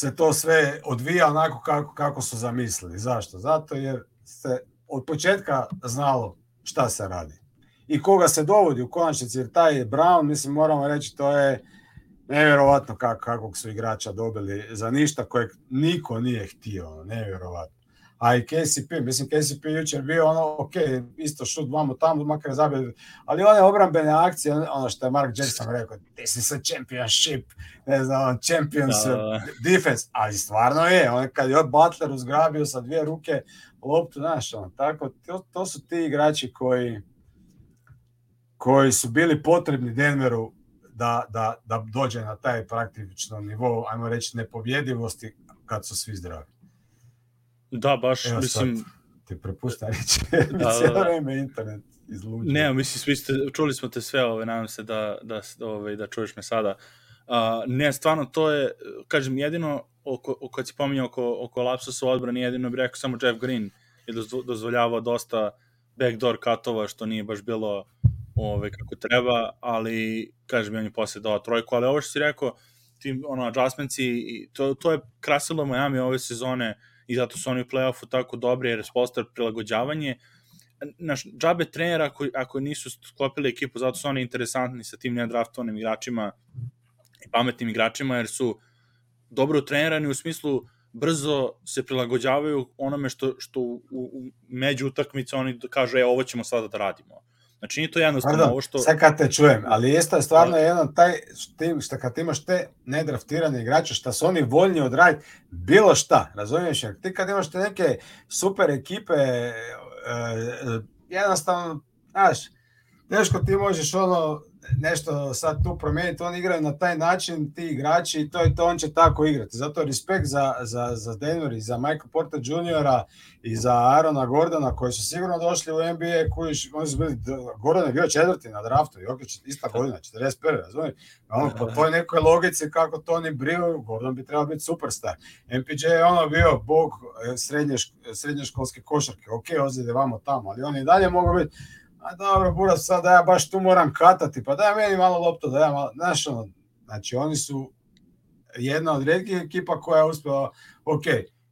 se to sve odvija onako kako, kako su zamislili. Zašto? Zato jer se od početka znalo šta se radi. I koga se dovodi u konačnici, jer taj Brown, mislim, moramo reći, to je nevjerovatno kako, kakvog su igrača dobili za ništa kojeg niko nije htio, nevjerovatno a i KCP, mislim KCP jučer bio ono, ok, isto šut vamo tamo, makar zabio, ali one obrambene akcije, ono što je Mark Jackson rekao, this is a championship, ne znam, champions da, da. defense, ali stvarno je, on kad je Butler uzgrabio sa dvije ruke loptu, znaš, ono, tako, to, to su ti igrači koji koji su bili potrebni Denveru da, da, da dođe na taj praktično nivo, ajmo reći, nepobjedivosti kad su svi zdravi.
Da, baš, Evo mislim...
Sad, ti prepušta reći, da, *laughs* da, cijelo da. vreme internet izluđuje.
Ne, mislim, svi ste, čuli smo te sve, ove, nadam se da, da, ove, da čuješ me sada. Uh, ne, stvarno, to je, kažem, jedino, oko, kad si pominjao oko, oko lapsusa u odbrani, jedino bih rekao samo Jeff Green je dozvoljavao dosta backdoor katova, što nije baš bilo ove, kako treba, ali, kažem, on je posle dao trojku, ali ovo što si rekao, tim, ono, adjustments i to, to je krasilo Miami ove sezone, i zato su oni u play-offu tako dobri jer je prilagođavanje. Naš, džabe trenera ako, ako nisu sklopili ekipu, zato su oni interesantni sa tim nedraftovanim igračima i pametnim igračima, jer su dobro trenirani u smislu brzo se prilagođavaju onome što, što u, u među utakmice oni kažu, e, ovo ćemo sada da radimo. Znači nije to jednostavno Pardon, ovo što...
Sad kad te čujem, ali jeste stvarno da. jedan taj tim što kad imaš te nedraftirane igrače, šta su oni voljni odraditi bilo šta, razumiješ? Jer ti kad imaš te neke super ekipe, e, e, jednostavno, znaš, teško ti možeš ono nešto sad tu promijeniti, oni igraju na taj način, ti igrači, i to i to, on će tako igrati. Zato respekt za, za, za Denver i za Michael Porter Jr. i za Arona Gordona, koji su sigurno došli u NBA, koji oni su bili, Gordon je bio četvrti na draftu, Jokić ista godina, 41. razumiješ? Ono, po toj nekoj logici kako to oni briju, Gordon bi trebao biti superstar. MPJ je ono bio bog e, srednje, srednjoškolske košarke, ok, ozide vamo tamo, ali oni i dalje mogu biti a dobro, Buras, sad da ja baš tu moram katati, pa daj meni malo loptu, da ja malo, znaš, ono, znači oni su jedna od redkih ekipa koja je uspela, ok,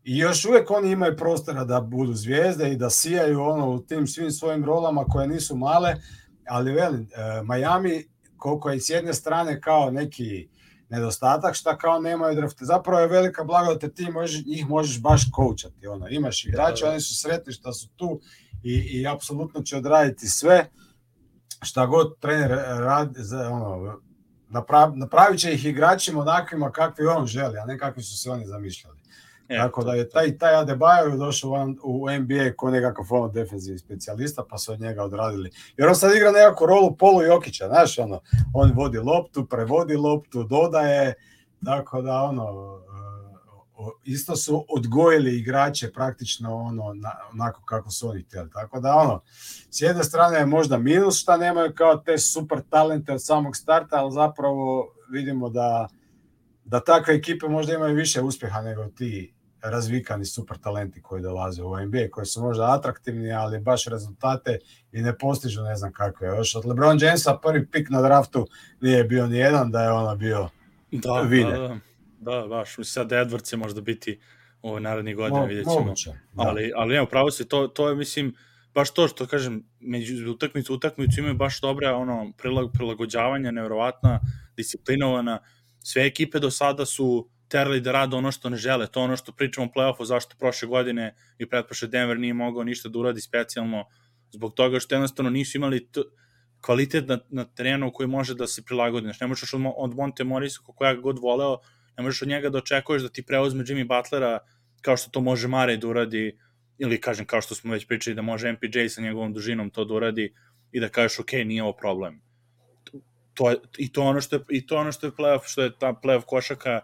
i još uvek oni imaju prostora da budu zvijezde i da sijaju ono u tim svim svojim rolama koje nisu male, ali velim, uh, Miami, koliko je s jedne strane kao neki nedostatak, šta kao nemaju drafte. Zapravo je velika blagodat da ti možeš, njih možeš baš koučati. Ono. Imaš igrače, da, da. oni su sretni što su tu i, i apsolutno će odraditi sve šta god trener radi, ono, naprav, napravit će ih igračima onakvima kakvi on želi, a ne kakvi su se oni zamišljali. E, Tako da je taj, taj Adebayo došao u NBA ko nekakav ono defensivni specijalista, pa su od njega odradili. Jer on sad igra nekakvu rolu Polu Jokića, znaš, ono, on vodi loptu, prevodi loptu, dodaje, tako da ono, isto su odgojili igrače praktično ono na, onako kako su oni htjeli. Tako da ono, s jedne strane je možda minus šta nemaju kao te super talente od samog starta, ali zapravo vidimo da, da takve ekipe možda imaju više uspjeha nego ti razvikani super talenti koji dolaze u NBA, koji su možda atraktivni, ali baš rezultate i ne postižu ne znam kakve. Još od LeBron Jamesa prvi pik na draftu nije bio ni jedan da je ono bio
da, Da, da. Da, baš. Sad Edwards će možda biti u narednih godina, vidjet ćemo. Moguće, da. Ali, ali evo, pravo se, to, to je, mislim, baš to što kažem, među utakmicu utakmicu imaju baš dobra ono, prilag, prilagođavanja, nevjerovatna, disciplinovana. Sve ekipe do sada su terali da rade ono što ne žele. To ono što pričamo o play-offu, zašto prošle godine i pretprošle Denver nije mogao ništa da uradi specijalno zbog toga što jednostavno nisu imali kvalitet na, na terenu koji može da se prilagodi. Znači, ne možeš od, od Monte Morisa, kako ja god voleo, ne možeš od njega da očekuješ da ti preuzme Jimmy Butlera kao što to može Mare da uradi, ili kažem kao što smo već pričali da može MPJ sa njegovom dužinom to da uradi i da kažeš ok, nije ovo problem. To je, I to ono što je, i to ono što je playoff, što je ta playoff košaka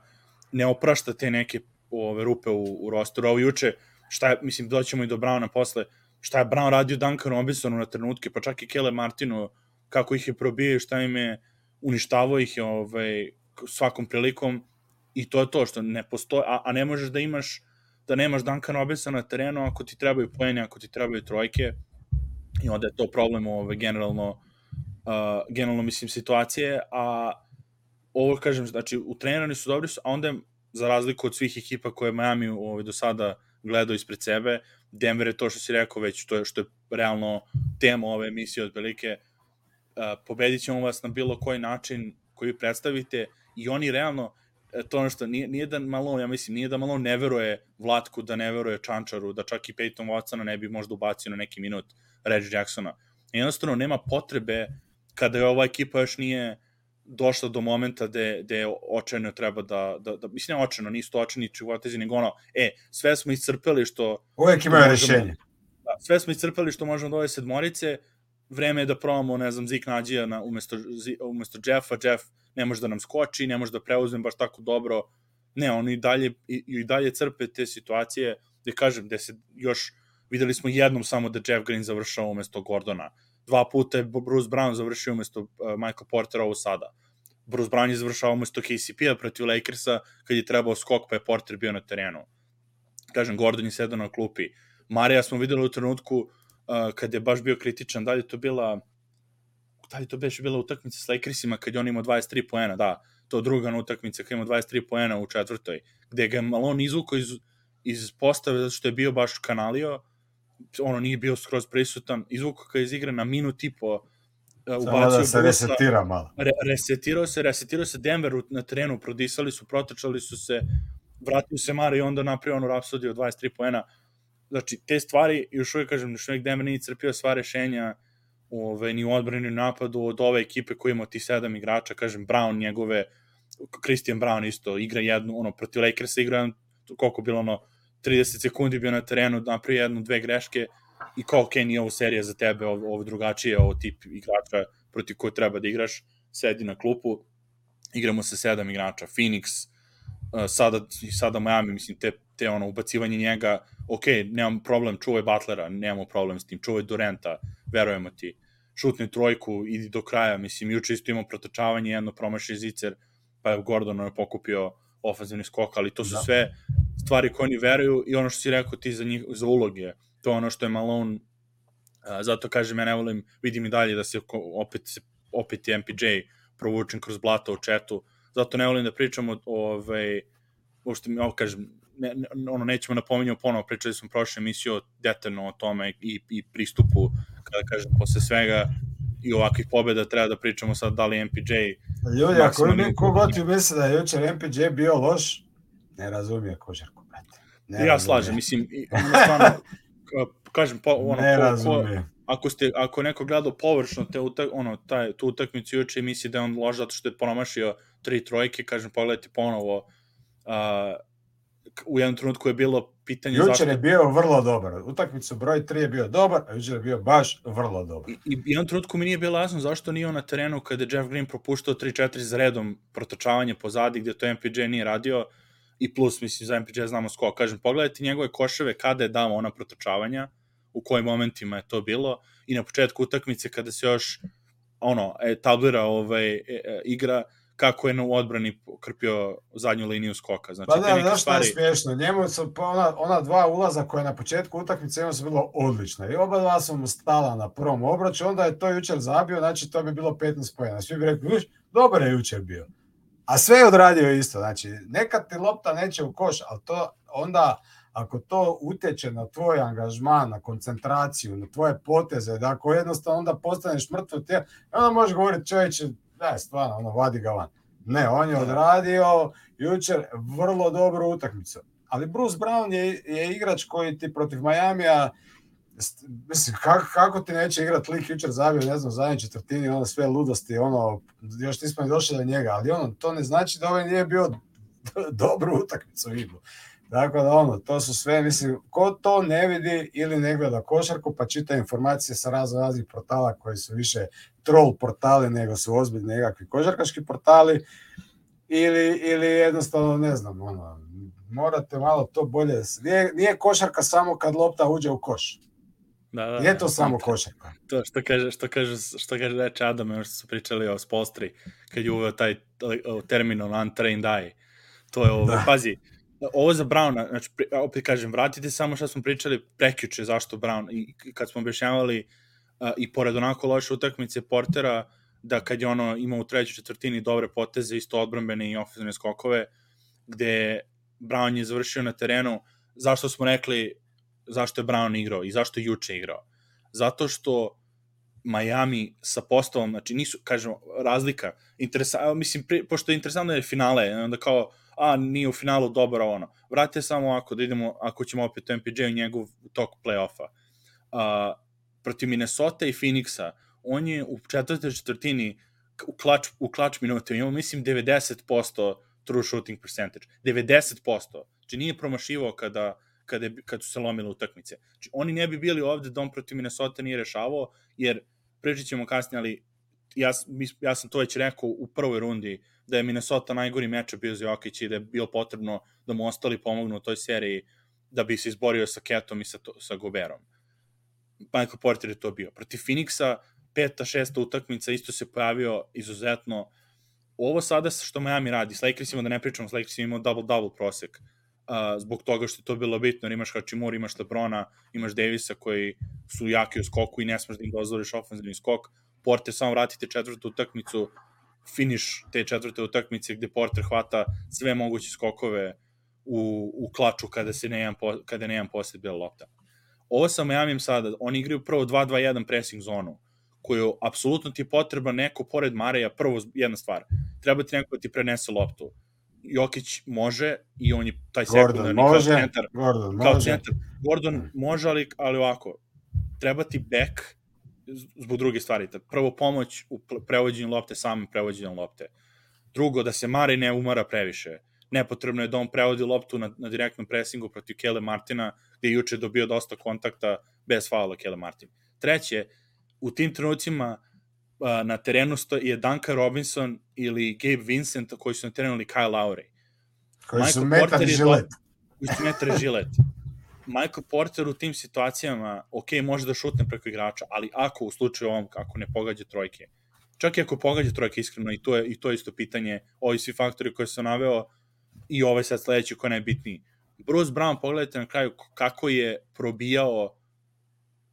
ne oprašta te neke ove rupe u, u rosteru. Ovo juče, šta je, mislim, doćemo i do Browna posle, šta je Brown radio Duncan Robinsonu na trenutke, pa čak i Kele Martinu, kako ih je probio, šta im je uništavao ih je ovaj, svakom prilikom i to je to što ne postoji, a, a ne možeš da imaš da nemaš Duncan Robinsa na terenu ako ti trebaju poeni, ako ti trebaju trojke. I onda je to problem ove, generalno uh, generalno mislim situacije, a ovo kažem, znači u trenirani su dobri, a onda za razliku od svih ekipa koje Miami ovaj, do sada gledao ispred sebe, Denver je to što si rekao već, to je što je realno tema ove emisije otprilike, uh, pobedit ćemo vas na bilo koji način koji predstavite i oni realno, to ono što nije, nije da malo, ja mislim, nije da malo ne veruje Vlatku, da ne veruje Čančaru, da čak i Peyton Watsona ne bi možda ubacio na neki minut Reggie Jacksona. I jednostavno nema potrebe kada je ova ekipa još nije došla do momenta gde, gde očajno treba da, da, da mislim, ne očajno, nisu to očajni čuvotezi, nego ono, e, sve smo iscrpeli što...
Uvijek imaju rešenje.
Da, sve smo iscrpeli što možemo da ove sedmorice, vreme je da probamo, ne znam, Zik Nađija na, umesto, umesto Jeffa, Jeff ne može da nam skoči, ne može da preuzme baš tako dobro. Ne, oni i dalje, i, i dalje crpe te situacije, gde kažem, gde se još, videli smo jednom samo da Jeff Green završao umesto Gordona. Dva puta je Bruce Brown završio umesto uh, Michael Portera ovo sada. Bruce Brown je završao umesto KCP-a protiv Lakersa kad je trebao skok pa je Porter bio na terenu. Kažem, Gordon je sedao na klupi. Marija smo videli u trenutku uh, kad je baš bio kritičan, dalje to bila da li to beše bila utakmica s Lakersima kad je on imao 23 poena, da, to druga na utakmica kad je imao 23 poena u četvrtoj, gde ga je Malone izvukao iz, iz postave zato što je bio baš kanalio, ono nije bio skroz prisutan, izvukao ga iz igre na minut i po,
uh, ubacio da se resetira malo.
Re, resetirao se, resetirao se Denver na terenu, prodisali su, protečali su se, vratio se Mara i onda napravio onu rapsodiju od 23 poena. Znači, te stvari, još uvijek kažem, još uvijek Denver nije crpio sva rešenja, ove, ni u odbrani ni napadu od ove ekipe koji ima ti sedam igrača, kažem, Brown njegove, Christian Brown isto igra jednu, ono, protiv Lakersa igra koliko bilo ono, 30 sekundi bio na terenu, napravio jednu, dve greške i kao, ok, nije ovo serija za tebe, ovo, ovo drugačije, ovo tip igrača protiv koje treba da igraš, sedi na klupu, igramo sa sedam igrača, Phoenix, uh, sada, sada Miami, mislim, te, te ono, ubacivanje njega, ok, nemam problem, čuvaj Butlera, nemamo problem s tim, čuvaj Durenta, verujemo ti, šutni trojku, idi do kraja, mislim, juče isto imao protočavanje, jedno promaši zicer, pa je Gordon je pokupio ofenzivni skok, ali to su da. sve stvari koje oni veruju i ono što si rekao ti za, njih, za uloge, to je ono što je Malone, zato kažem, ja ne volim, vidim i dalje da se opet, opet je MPJ provučen kroz blato u četu, zato ne volim da pričam o, ovaj, uopšte mi, ovo kažem, ne, ono, nećemo napominjati ponovo, pričali smo prošle emisije detaljno o tome i, i pristupu kada kažem, posle svega i ovakvih pobjeda treba da pričamo sad da li MPJ
Ljudi, ako mi kogod ti misle da je jučer MPJ bio loš, ne razumije košarku, brate.
Ne ja razumije. slažem, mislim, ono stvarno, kažem, po, ono,
ne ko, razumije. Ko,
ako ste ako neko gledao površno te utak, ono taj tu utakmicu juče misli da je on loš zato što je promašio tri trojke, kažem pogledajte ponovo uh, u jednom trenutku je bilo pitanje
jučer zašto... je bio vrlo dobar. Utakmicu broj 3 je bio dobar, a jučer je bio baš vrlo dobar.
I, i jednom trenutku mi nije bilo jasno zašto nije on na terenu kada je Jeff Green propuštao 3-4 za redom protočavanje pozadi gde to MPJ nije radio. i plus, mislim, za MPJ znamo skok. Kažem, pogledajte njegove koševe kada je dao ona protočavanja, u kojim momentima je to bilo, i na početku utakmice kada se još ono, etablira ovaj, e, e, igra, kako je na odbrani krpio zadnju liniju skoka.
Znači, pa da, znaš šta je smiješno? Njemu su ona, ona dva ulaza koje na početku utakmice njemu su bilo odlična. I oba dva su mu stala na prvom obraću, onda je to jučer zabio, znači to bi bilo 15 pojena. Svi bi rekli, dobar je jučer bio. A sve je odradio isto. Znači, nekad ti lopta neće u koš, ali to onda ako to utječe na tvoj angažman, na koncentraciju, na tvoje poteze, da ako jednostavno onda postaneš mrtvo tijelo, onda možeš govoriti čovječe, da, stvarno, ono, vadi ga van. Ne, on je odradio jučer vrlo dobru utakmicu. Ali Bruce Brown je, je igrač koji ti protiv Majamija mislim, kako, kako ti neće igrati lik jučer zabio, ne znam, zadnji četvrtini, ono sve ludosti, ono, još nismo ni došli do njega, ali ono, to ne znači da ovaj nije bio *laughs* dobru utakmicu igru. Dakle, da ono, to su sve, mislim, ko to ne vidi ili ne gleda košarku, pa čita informacije sa razno raznih portala koji su više troll portali nego su ozbiljni nekakvi košarkaški portali, ili, ili jednostavno, ne znam, ono, morate malo to bolje, nije, nije košarka samo kad lopta uđe u koš. Da, da, Nije to samo košarka.
To što kaže, što kaže, što kaže reče Adam, što su pričali o Spolstri, kad je uveo taj termin on untrained eye. To je ovo, da. pazi, ovo za Browna, znači, opet kažem, vratite samo što smo pričali prekjuče zašto Brown, i kad smo objašnjavali uh, i pored onako loše utakmice Portera, da kad je ono imao u trećoj četvrtini dobre poteze, isto odbrambene i ofenzivne skokove, gde Brown je završio na terenu, zašto smo rekli zašto je Brown igrao i zašto je juče igrao? Zato što Miami sa postavom, znači nisu, kažemo, razlika, interesa, mislim, pri, pošto je interesantno da je finale, onda kao, a, nije u finalu dobar ono. Vratite samo ako da idemo, ako ćemo opet u MPJ u njegov tok play-offa. Uh, protiv Minnesota i Phoenixa, on je u četvrtoj četvrtini u klač, u klač minuta imao, mislim, 90% true shooting percentage. 90%. Znači nije promašivao kada, kada, kad su se lomile utakmice. Znači oni ne bi bili ovde dom protiv Minnesota nije rešavao, jer pričat ćemo kasnije, ali ja, ja sam to već rekao u prvoj rundi, da je Minnesota najgori meč bio za Jokić i da je bilo potrebno da mu ostali pomognu u toj seriji da bi se izborio sa Ketom i sa, to, sa Goberom. Michael Porter je to bio. Protiv Phoenixa, peta, šesta utakmica, isto se pojavio izuzetno. Ovo sada što Miami radi, s Lakersima da ne pričamo, s Lakersima imao double-double prosek, uh, zbog toga što je to bilo bitno, imaš Hačimura, imaš Lebrona, imaš Davisa koji su jaki u skoku i ne smeš da im dozvoriš ofenzivni skok. Porter samo vratite četvrtu utakmicu, finiš te četvrte utakmice gde Porter hvata sve moguće skokove u, u klaču kada se ne jedan, kada ne posled bila lopta. Ovo sa Miami sada, oni igraju prvo 2-2-1 pressing zonu, koju apsolutno ti je potreba neko pored Mareja, prvo jedna stvar, treba ti neko da ti prenese loptu. Jokić može i on je taj sekundarni kao centar. Gordon kao može. Centar. Gordon mm. može, ali, ali ovako, treba ti back zbog druge stvari. Prvo, pomoć u prevođenju lopte, samim prevođenjem lopte. Drugo, da se Mare ne umara previše. Nepotrebno je da on prevodi loptu na, na direktnom presingu protiv Kele Martina, gde je juče dobio dosta kontakta bez faula Kele Martin. Treće, u tim trenucima na terenu je Duncan Robinson ili Gabe Vincent koji su na terenu ili Kyle Lowry.
Koji Michael su metar žilet.
Koji su metar žilet. Michael Porter u tim situacijama, ok, može da šutne preko igrača, ali ako u slučaju ovom, ako ne pogađa trojke, čak i ako pogađa trojke iskreno, i to je, i to je isto pitanje, ovi svi faktori koje sam naveo, i ovaj sad sledeći koji je najbitniji. Bruce Brown, pogledajte na kraju kako je probijao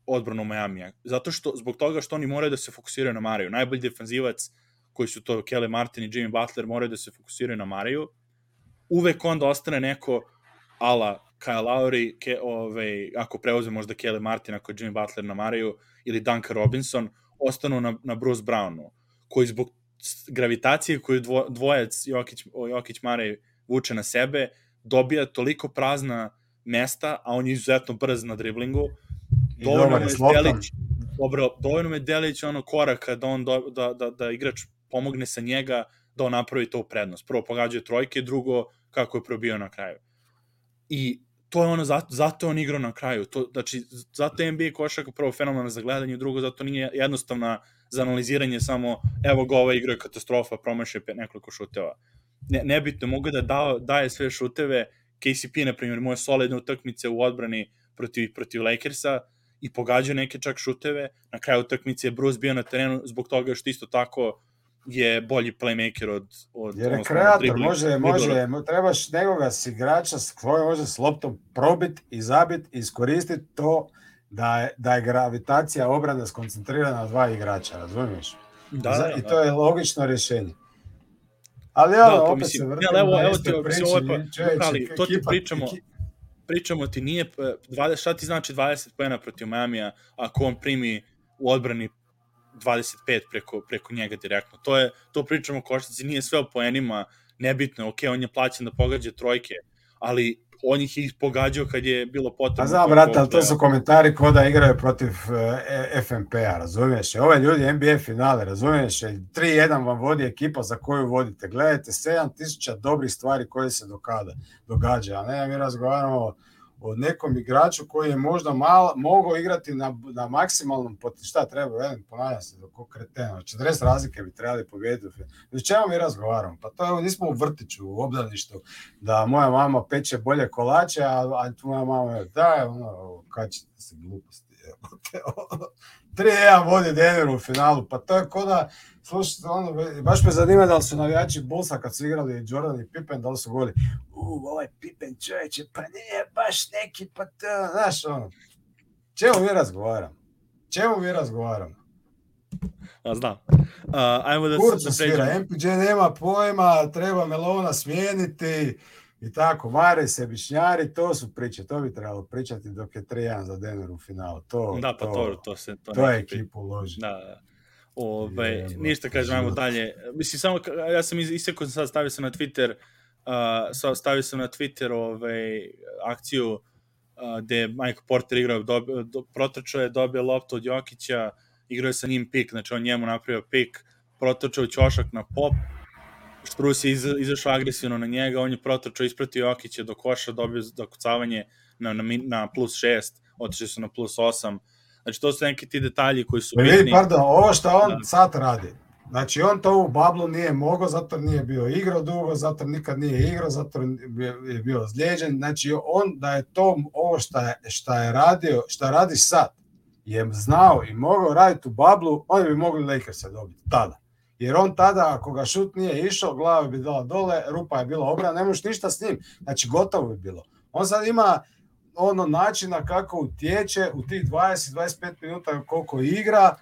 odbranu Majamija. Zato što, zbog toga što oni moraju da se fokusiraju na Mariju. Najbolji defanzivac koji su to Kelly Martin i Jimmy Butler moraju da se fokusiraju na Mariju. Uvek onda ostane neko ala Kyle Lowry, ke, ove, ako preuzme možda Kelly Martin, ako Jimmy Butler na Mariju, ili Duncan Robinson, ostanu na, na Bruce Brownu, koji zbog gravitacije koju dvo, dvojac Jokić, Jokić Marej vuče na sebe, dobija toliko prazna mesta, a on je izuzetno brz na driblingu, dovoljno me Delić, dobro, dovoljno me Delić ono koraka da on do, da, da, da igrač pomogne sa njega da on napravi to prednost. Prvo pogađaju trojke, drugo kako je probio na kraju. I to je ono, zato, zato on igrao na kraju. To, znači, zato je NBA košaka prvo fenomenalno za gledanje, drugo zato nije jednostavna za analiziranje samo, evo ga ova igra je katastrofa, promaše nekoliko šuteva. Ne, nebitno, mogu da da, daje sve šuteve, KCP, na primjer, moje solidne utakmice u odbrani protiv, protiv Lakersa i pogađao neke čak šuteve, na kraju utakmice je Bruce bio na terenu zbog toga što isto tako je bolji playmaker od... od
Jer je kreator, dribling, može, može, trebaš nekoga s igrača s kojom može s loptom probit i zabit i iskoristiti to da je, da je gravitacija obrane skoncentrirana na dva igrača, razumiješ? Da, da, I to je logično rješenje. Ali ja, da, opet mislim, se vrtim
evo, evo ti, priči, ovo, pa, ali, to ti pričamo, pričamo ti nije, 20, šta ti znači 20 pojena protiv Miami-a ako on primi u odbrani 25 preko, preko njega direktno. To je, to pričamo o košnici, nije sve o poenima, nebitno, ok, on je plaćen da pogađa trojke, ali on ih je pogađao kad je bilo potrebno. A
znam, brate, ali to su komentari ko da igraju protiv e, FNP-a, razumiješ? Ove ljudi NBA finale, razumiješ? 3-1 vam vodi ekipa za koju vodite. Gledajte, 7000 dobrih stvari koje se dokada, događa, a ne mi razgovaramo od nekom igraču koji je možda malo, mogao igrati na, na maksimalnom poti, šta treba, velim, ponavljam se, dok kreteno, 40 razlike bi trebali pobijediti. O čemu mi razgovaramo? Pa to je, nismo u vrtiću, u obdaništu, da moja mama peče bolje kolače, a, a moja mama je, da, ono, kad će se gluposti, *laughs* 3-1 vodi Denver u finalu, pa to je kod da, slušajte, ono, baš me zanima da li su navijači Bullsa kad su igrali Jordan i Pippen, da li su govorili, u, ovaj Pippen čovječe, pa nije baš neki, pa to, znaš, ono, čemu mi razgovaram? Čemu mi razgovaram?
A znam. Uh, ajmo da
Kurcu da svira, MPJ nema pojma, treba Melona smijeniti i tako, vare se bišnjari, to su priče, to bi trebalo pričati dok je 3-1 za Denver u finalu. To,
da, pa to, to, to se to,
to je ekipu loži.
Da, da. Ove, je, ništa kažem, ajmo dalje. Mislim, samo, ja sam isekao sad, stavio sam na Twitter, uh, stavio sam na Twitter ovaj, akciju uh, gde je Michael Porter igrao, dobio, do, protrčao je, dobio loptu od Jokića, igrao je sa njim pik, znači on njemu napravio pik, protrčao ćošak na pop, Štrus je iz, izašao agresivno na njega, on je protrčao, ispratio Jokića do koša, dobio dokucavanje na, na, na plus 6, otišli su na plus 8, Znači, to su neki ti detalji koji su
bitni. Vidi, pardon, ovo što on da. sad radi, znači on to u Bablu nije mogao, zato nije bio igrao dugo, zato nikad nije igrao, zato je bio zlijeđen. Znači, on da je to ovo šta je, šta je radio, šta radi sad, je znao i mogao raditi u Bablu, oni bi mogli Lakersa dobiti tada. Jer on tada, ako ga šut nije išao, glava bi dala dole, rupa je bila obrana, ne možeš ništa s njim. Znači, gotovo bi bilo. On sad ima ono načina kako utječe u tih 20-25 minuta koliko igra,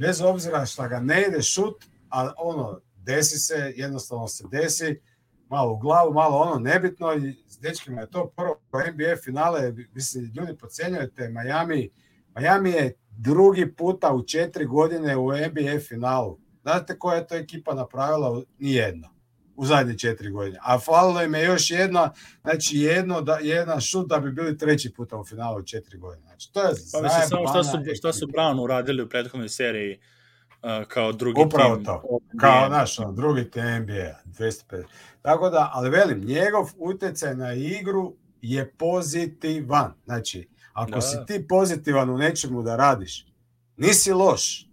bez obzira šta ga ne ide šut, a ono, desi se, jednostavno se desi, malo u glavu, malo ono nebitno i s dečkima je to prvo NBA finale, mislim, ljudi pocenjujete Miami, Miami je drugi puta u četiri godine u NBA finalu. Znate koja je to ekipa napravila? Nijedna u zadnje četiri godine. A falilo im je još jedna, znači jedno, da, jedan šut da bi bili treći puta u finalu četiri godine. Znači, to je
pa mislim, samo šta su, šta su Brown uradili u prethodnoj seriji uh, kao drugi Upravo tim.
to, kao naš, no, drugi tim NBA, 250. Tako da, ali velim, njegov utjecaj na igru je pozitivan. Znači, ako da. si ti pozitivan u nečemu da radiš, nisi loš,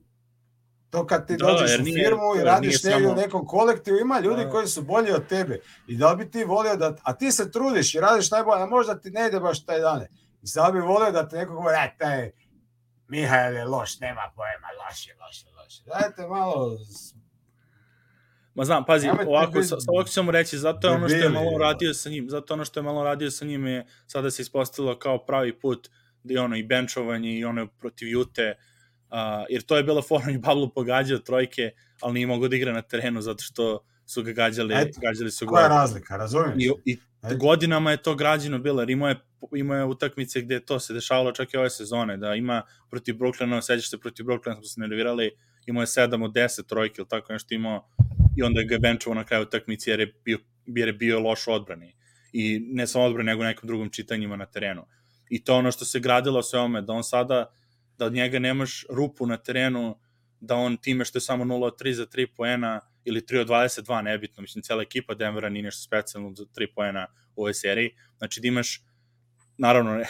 To kad ti da, dođeš u firmu i radiš negdje samo... u nekom kolektivu, ima ljudi da. koji su bolji od tebe. I da bi ti volio da, a ti se trudiš i radiš najbolje, a možda ti ne ide baš taj dane. I sad bi volio da te neko govori, e, taj Mihael je loš, nema pojma, loš je, loš je, loš je. Dajte malo
Ma znam, pazi, ja ovako, sa, ovako ćemo reći, zato je ono što je malo radio sa njim, zato ono što je malo radio sa njim je sada se ispostavilo kao pravi put da je ono i benchovanje i ono protiv Jute, Uh, jer to je bila forma i Pablo pogađao trojke, ali nije mogao da igra na terenu zato što su ga gađali, Eto, gađali su
ga. Koja je razlika, razumiješ?
I, i godinama je to građeno bilo, jer imao je, imao je utakmice gde to se dešavalo čak i ove sezone, da ima protiv Brooklyna, sećaš se protiv Brooklyna smo se nervirali, imao je 7 od 10 trojke ili tako nešto imao i onda ga je benčovao na kraju utakmice jer je bio, jer je bio loš odbrani. I ne samo odbrani, nego nekom drugom čitanjima na terenu. I to ono što se gradilo sve ome, da on sada da od njega nemaš rupu na terenu, da on time što je samo 0 od 3 za 3 poena ili 3 od 22, nebitno, mislim, cela ekipa Denvera nije nešto specijalno za 3 poena u ovoj seriji, znači da imaš naravno, *laughs* ne,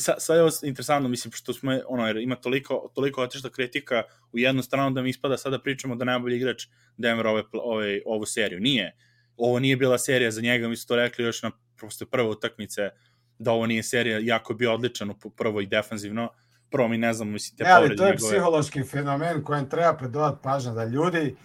sad, je ovo interesantno, mislim, što smo, ono, jer ima toliko, toliko otišta kritika u jednu stranu da mi ispada sada pričamo da najbolji igrač Denvera ove, ove, ovu seriju. Nije. ovo nije bila serija za njega, mi su to rekli još na prosto prve utakmice, da ovo nije serija, jako bio odličan prvo i defanzivno, prvo mi ne znam, mislim, te
ne, ali to je njegove... psihološki fenomen kojem treba predodati pažnja da ljudi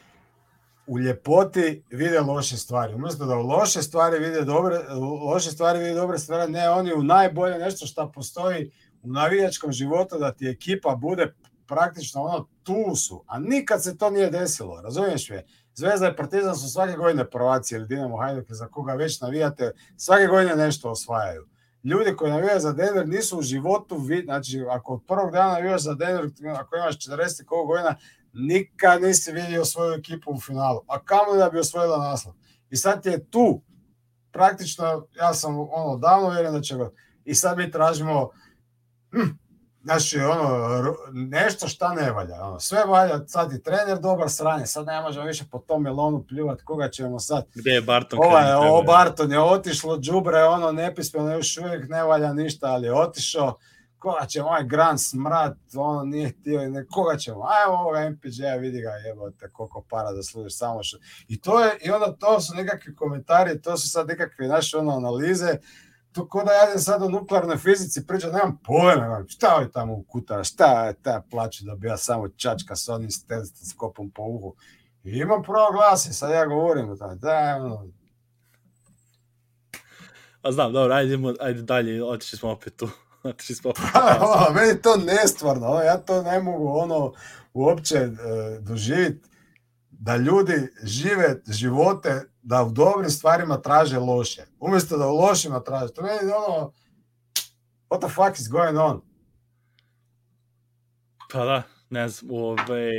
u ljepoti vide loše stvari. Umesto da u loše stvari vide dobre, loše stvari vide dobre stvari, ne, oni u najbolje nešto što postoji u navijačkom životu da ti ekipa bude praktično ono tu su, a nikad se to nije desilo, razumiješ me? Zvezda i Partizan su svake godine prvaci ili Dinamo Hajduk za koga već navijate, svake godine nešto osvajaju. Ljudi koji navijaju za Denver nisu u životu, znači ako od prvog dana navijaš za Denver, ako imaš 40 koliko godina, nikad nisi vidio svoju ekipu u finalu, a kamo da bi osvojila naslov. I sad je tu, praktično, ja sam ono davno vjerujem da će ga, i sad mi tražimo, hm, Znači, ono, nešto šta ne valja. Ono, sve valja, sad i trener dobar sranje, sad ne možemo više po tom melonu pljuvat, koga ćemo sad...
Gde je Barton?
Ovo je, o, Barton je otišlo, džubre, ono, nepismeno, još uvijek ne valja ništa, ali je otišao. Koga ćemo, ovaj Grand Smrat, ono, nije htio, ne, koga ćemo, ajmo ovoga MPJ-a, vidi ga, jebote, koliko para da služiš samo što... I to je, i onda to su nekakvi komentari, to su sad nekakve naše ono, analize, to ko da ja sad u nuklearnoj fizici pričam, nemam pojma, šta je tamo u kutara, šta je ta plaća da bi ja samo čačka s onim stetoskopom po uhu. I imam pravo glasi, sad ja govorim o tome, da, ono,
A znam, dobro, ajde, ajde dalje, otišli smo opet tu. *laughs* Otišli smo opet
tu. *laughs* meni to nestvarno, ja to ne mogu ono uopće e, doživjeti da ljudi žive živote da u dobrim stvarima traže loše. Umjesto da u lošima traže. To meni ono, what the fuck is going on?
Pa da, ne znam, ove,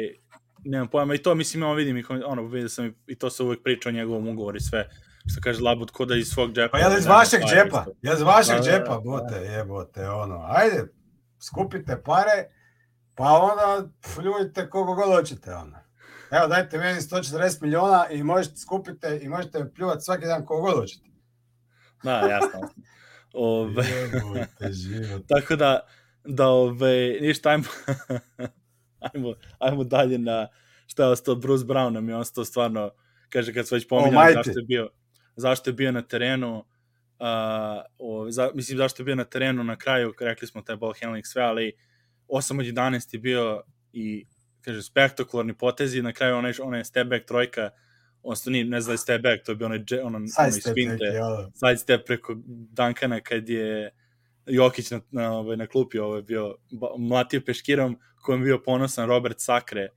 nemam pojma, i to mislim, ja vidim, ono, vidio sam i to se uvek priča o njegovom ugovoru i sve, što kaže Labut, ko da iz svog džepa.
Pa ja iz vašeg džepa, ja iz vašeg da, džepa, da, bote, jebote, ono, ajde, skupite pare, pa onda pljujte kogo god hoćete, ono. Evo, dajte meni 140 miliona i možete skupite i možete pljuvati svaki dan kogo god hoćete.
Da, jasno. *laughs* Ove, tako da, da ove, ništa, ajmo, *laughs* ajmo, ajmo dalje na šta je ostao Bruce Brown, nam je ostao stvarno, kaže kad se već pominjali oh, zašto je bio, zašto je bio na terenu, uh, o, za, mislim zašto je bio na terenu na kraju, rekli smo taj ball handling sve, ali 8 od 11 je bio i kaže, spektakularni potezi, na kraju onaj, onaj step back trojka, odnosno nije, ne znam step back, to je bio onaj, ono, onaj spinte, side step preko Dankana kad je Jokić na, na, ovaj, na klupi ovaj, bio mlatio peškirom kojem bio ponosan Robert Sakre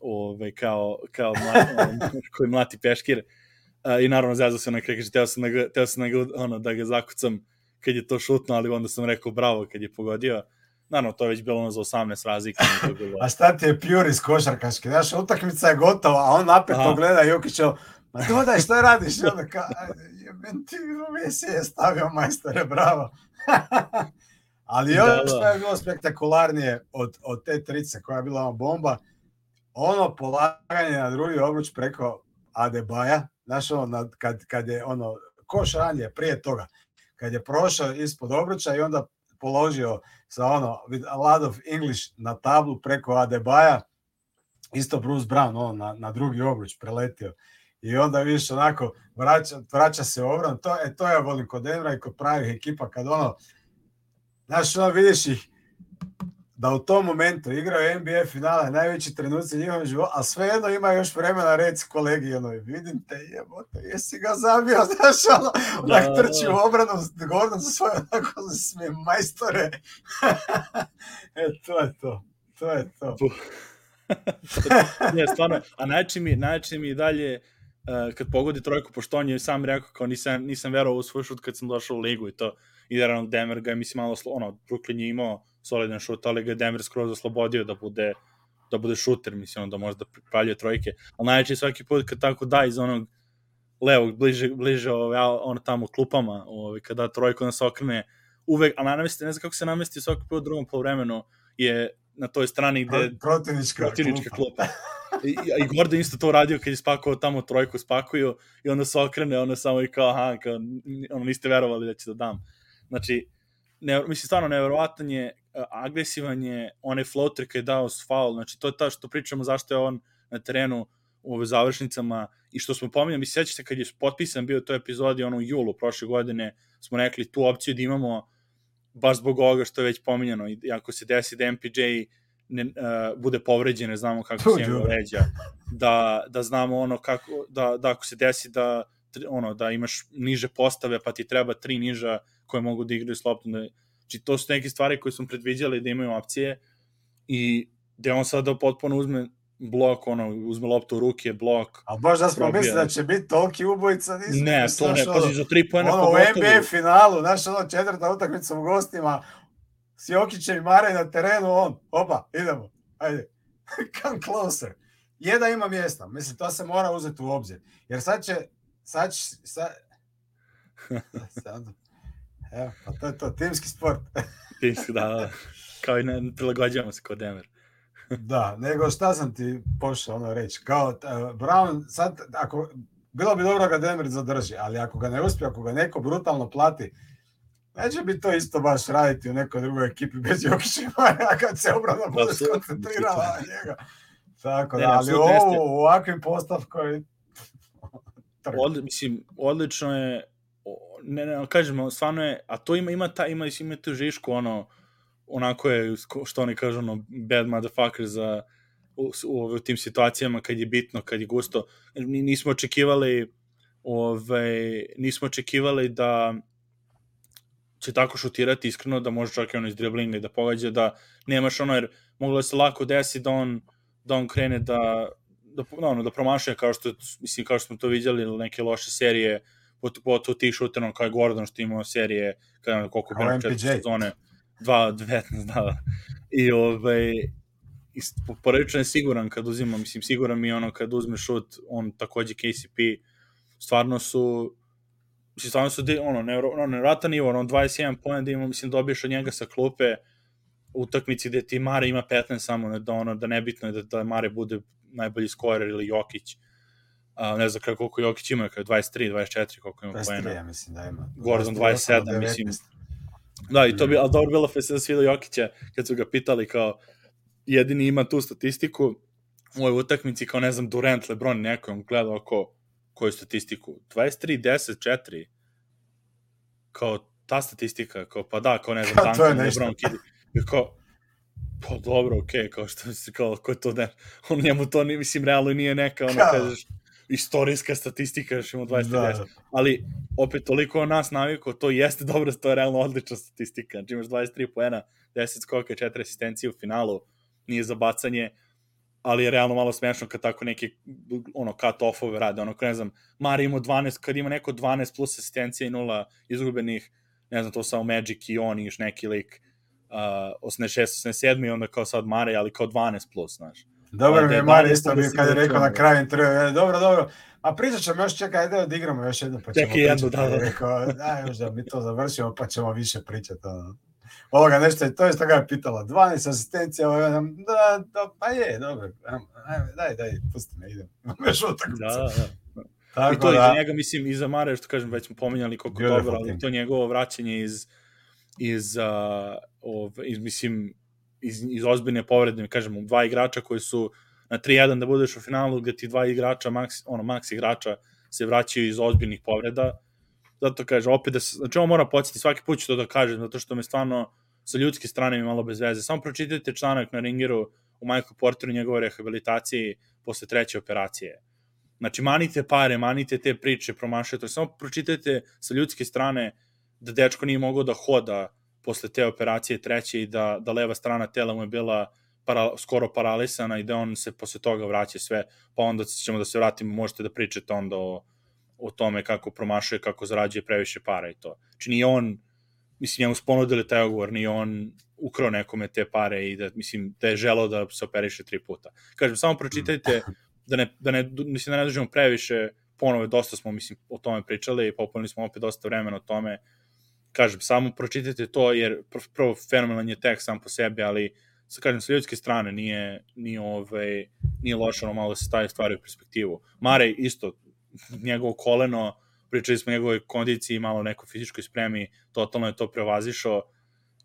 ovaj, kao, kao mlati, *laughs* ovaj, koji mlati peškir. Uh, i naravno zazao se na kraju, kaže, teo sam, da ga, teo sam da, ga, ono, da ga zakucam kad je to šutno, ali onda sam rekao bravo kad je pogodio Naravno, to je već bilo ono za 18 razlika.
Bilo... *laughs* a šta ti je pjur iz košarkaške? Znaš, utakmica je gotova, a on napet pogleda Jokićev, ma dodaj, šta radiš? I onda ka, jeben ti, Messi je stavio majstore, bravo. *laughs* Ali da, ono što je bilo spektakularnije od, od te trice koja je bila ona bomba, ono polaganje na drugi obruč preko Adebaja, znaš ono, kad, kad je ono, koš ranije, prije toga, kad je prošao ispod obruča i onda položio sa ono, with a lot of English na tablu preko Adebaja, isto Bruce Brown, on na, na drugi obruč preletio. I onda vidiš onako, vraća, vraća se obran, to, e, to ja volim kod Denvera i kod pravih ekipa, kad ono, znaš, ono vidiš ih, da u tom momentu igraju NBA finale, najveći trenuci njihovog života, a svejedno ima još vremena reći kolegi, ono, vidim te, jebote, jesi ga zabio, *laughs* znaš, ono, onak da, trči da. u obranu, Gordon za svoje, onako smije majstore. *laughs* e, to je to, to je to.
ne, stvarno, a najče mi, najče mi dalje, uh, kad pogodi trojku, pošto on je sam rekao, kao nisam, nisam verovao u svoj šut kad sam došao u ligu i to, i naravno Denver ga je, mislim, malo, ono, Brooklyn je imao solidan šut, ali ga je Denver skroz oslobodio da bude da bude šuter, mislim, da može da praljuje trojke. Ali najveće svaki put kad tako da iz onog levog, bliže, bliže ove, ono tamo klupama, ove, kada trojku nas okrene, uvek, a namesti, ne znam kako se namesti svaki put u drugom polovremenu, je na toj strani gde...
Protivnička, protivnička klupa.
klupa. I, I Gordon isto to uradio kad je spakovao tamo trojku, spakuju i onda se okrene, ono samo i kao, aha, kao, ono, niste verovali da će da dam. Znači, ne, mislim, stvarno nevjerovatan je, agresivan je, onaj floater kad je dao s faul, znači to je ta što pričamo zašto je on na terenu u ove završnicama i što smo pominjali, mi sećate kad je potpisan bio to epizodi ono u julu prošle godine, smo rekli tu opciju da imamo baš zbog ovoga što je već pominjano. I ako se desi da MPJ ne, uh, bude povređen, ne znamo kako se njegov leđa, da, da znamo ono kako, da, da ako se desi da ono da imaš niže postave pa ti treba tri niža koje mogu da igraju s loptom da, znači to su neke stvari koje smo predviđali da imaju opcije i da on sada potpuno uzme blok, ono, uzme loptu u ruke, blok.
A baš da smo mislili da će biti toliki ubojica,
nismo. Ne, to ne, pazi, za tri pojene
ono, pogotovo. u NBA finalu, znaš, ono, četvrta utakmica u gostima, s Jokićem i Mare na terenu, on, opa, idemo, ajde, *laughs* come closer. Jedan ima mjesta, mislim, to se mora uzeti u obzir. Jer sad će, sad sad, *laughs* sad, evo, pa to je to, timski sport. *laughs*
timski, da, da. Kao i ne, prilagođavamo se kod Denver. *laughs*
da, nego šta sam ti pošao ono reći, kao uh, Brown, sad, ako, bilo bi dobro ga Denver zadrži, ali ako ga ne uspije, ako ga neko brutalno plati, Neće bi to isto baš raditi u nekoj drugoj ekipi bez Jokića a kad se obrana bude skoncentrirala na njega. Tako da, ali ovo u ovakvim postavkoj...
Od, mislim, odlično je, ne, ne, kažemo, stvarno je, a to ima, ima, ta, ima, ima tu žišku, ono, onako je, što oni kažu, ono, bad motherfucker za, u, u, u tim situacijama kad je bitno, kad je gusto. Nismo očekivali, ove, nismo očekivali da će tako šutirati iskreno da može čak i ono iz driblinga i da pogađa da nemaš ono jer moglo se lako desi da on da on krene da da no, ono, da promašuje kao što mislim kao što smo to videli neke loše serije po to tih šuterom kao je Gordon što imao serije kada koliko bi na četiri sezone 2 19 da. I ovaj i poredično je siguran kad uzima mislim siguran mi je ono kad uzme šut on takođe KCP stvarno su mislim, stvarno su, ono, nevro, ono, nevratan nivo, ono, 21 poen da ima, mislim, dobiješ od njega sa klupe utakmici gde ti Mare ima 15 samo, da, ono, da nebitno je da, da Mare bude najbolji skorer ili Jokić. A, ne znam kako, koliko Jokić ima, kao 23, 24, koliko ima poena.
23, ja mislim da ima.
Gordon 27, 19. mislim. Da, i to bi, ali dobro bilo se svidio Jokića, kad su ga pitali kao, jedini ima tu statistiku, u ovoj utakmici kao, ne znam, Durant, Lebron, neko on gledao oko koju statistiku? 23, 10, 4. Kao ta statistika, kao pa da, kao ne znam, *laughs* Duncan, LeBron, Kidi. Kao, pa dobro, okej, okay, kao što se, kao, ko to ne, on njemu to, ni, mislim, realno nije neka, ono, kao? kažeš, istorijska statistika, još ima 20 da. 10. Ali, opet, toliko on nas naviko, to jeste *laughs* dobro, to je realno odlična statistika. Znači, imaš 23 poena, 10 skoka, 4 asistencije u finalu, nije za bacanje, ali je realno malo smešno kad tako neke ono cut offove rade, ono ne znam, Mari ima 12, kad ima neko 12 plus asistencija i nula izgubenih, ne znam, to samo Magic i on i još neki lik uh, 86, 87 i onda kao sad Mare, ali kao 12 plus, znaš.
Dobro mi je Mare isto mi kad je rekao na kraju intervju, dobro, dobro, a pričat ćemo još, čekaj, ajde odigramo još jedno, pa ćemo
Čekaj jednu, da, da.
Rekao, da, još da mi to završimo, pa ćemo više pričati, ono ovoga nešto, to je što ga je pitala, 12 asistencija, ovoga, da, da, pa je, dobro, daj, daj, pusti me, idem, *laughs* još utakmice. Da, da.
Tako I to da, iz njega, mislim, i za Mare, što kažem, već smo pominjali koliko dobro, ali to njegovo vraćanje iz, iz, uh, ov, iz mislim, iz, iz ozbiljne povrede, kažemo, dva igrača koji su na 3-1 da budeš u finalu, gde ti dva igrača, maks, ono, maks igrača se vraćaju iz ozbiljnih povreda, zato kaže, opet da se, znači ovo mora podsjeti, svaki put ću to da kažem, zato što me stvarno sa ljudske strane mi malo bez veze. Samo pročitajte članak na Ringeru u Michael Porteru njegove rehabilitaciji posle treće operacije. Znači, manite pare, manite te priče, promašajte, samo pročitajte sa ljudske strane da dečko nije mogao da hoda posle te operacije treće i da, da leva strana tela mu je bila para, skoro paralisana i da on se posle toga vraća sve, pa onda ćemo da se vratimo, možete da pričate onda o, o tome kako promašuje, kako zarađuje previše para i to. Znači nije on, mislim, njemu sponudili taj ogovor, nije on ukrao nekome te pare i da, mislim, da je želo da se operiše tri puta. Kažem, samo pročitajte, da ne, da ne, mislim, da ne dužemo previše, ponovo dosta smo, mislim, o tome pričali i popunili smo opet dosta vremena o tome. Kažem, samo pročitajte to, jer prvo fenomenalan je tekst sam po sebi, ali sa kažem, sa ljudske strane nije, nije, ovaj, nije loše ono malo da se staje stvari u perspektivu. Mare isto, njegovo koleno, pričali smo o njegovoj kondiciji, malo nekoj fizičkoj spremi, totalno je to prevazišao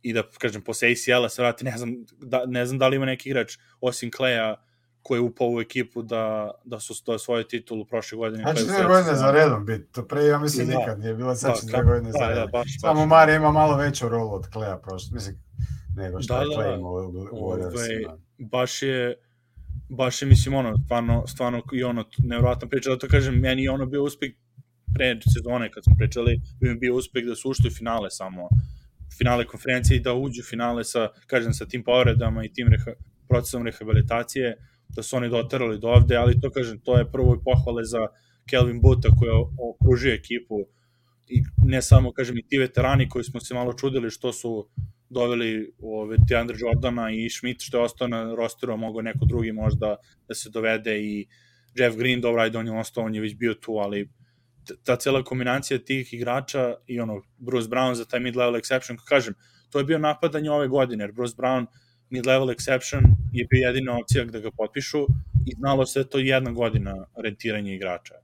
i da, kažem, posle ACL-a se vrati, ne znam, da, ne znam da li ima neki igrač, osim Kleja, koji je upao u ekipu da, da su to svoje titulu prošle godine.
Znači dve godine za redom biti, to pre ja mislim da, nikad nije bilo sad da, dve godine da, za redom. Da, baš, Samo baš, Mari ima malo veću rolu od Kleja prošle, mislim, nego što da, je da, Klej imao u, u
ovaj, Baš je, baš je, mislim, ono, stvarno, stvarno i ono, nevjerojatna priča, da to kažem, meni je ono bio uspeh pre sezone kad smo pričali, bi mi bio uspeh da su ušli u finale samo, finale konferencije i da uđu finale sa, kažem, sa tim povredama i tim reha, procesom rehabilitacije, da su oni doterali do ovde, ali to kažem, to je prvo i pohvale za Kelvin Buta koji okružio ekipu i ne samo, kažem, i ti veterani koji smo se malo čudili što su doveli ove, Deandre Jordana i Schmidt što je ostao na rosteru, mogo neko drugi možda da se dovede i Jeff Green, dobro, ajde on je ostao, on je već bio tu, ali ta cela kombinacija tih igrača i ono, Bruce Brown za taj mid-level exception, kažem, to je bio napadanje ove godine, jer Bruce Brown mid-level exception je bio jedina opcija da ga potpišu i znalo se da to jedna godina rentiranja igrača.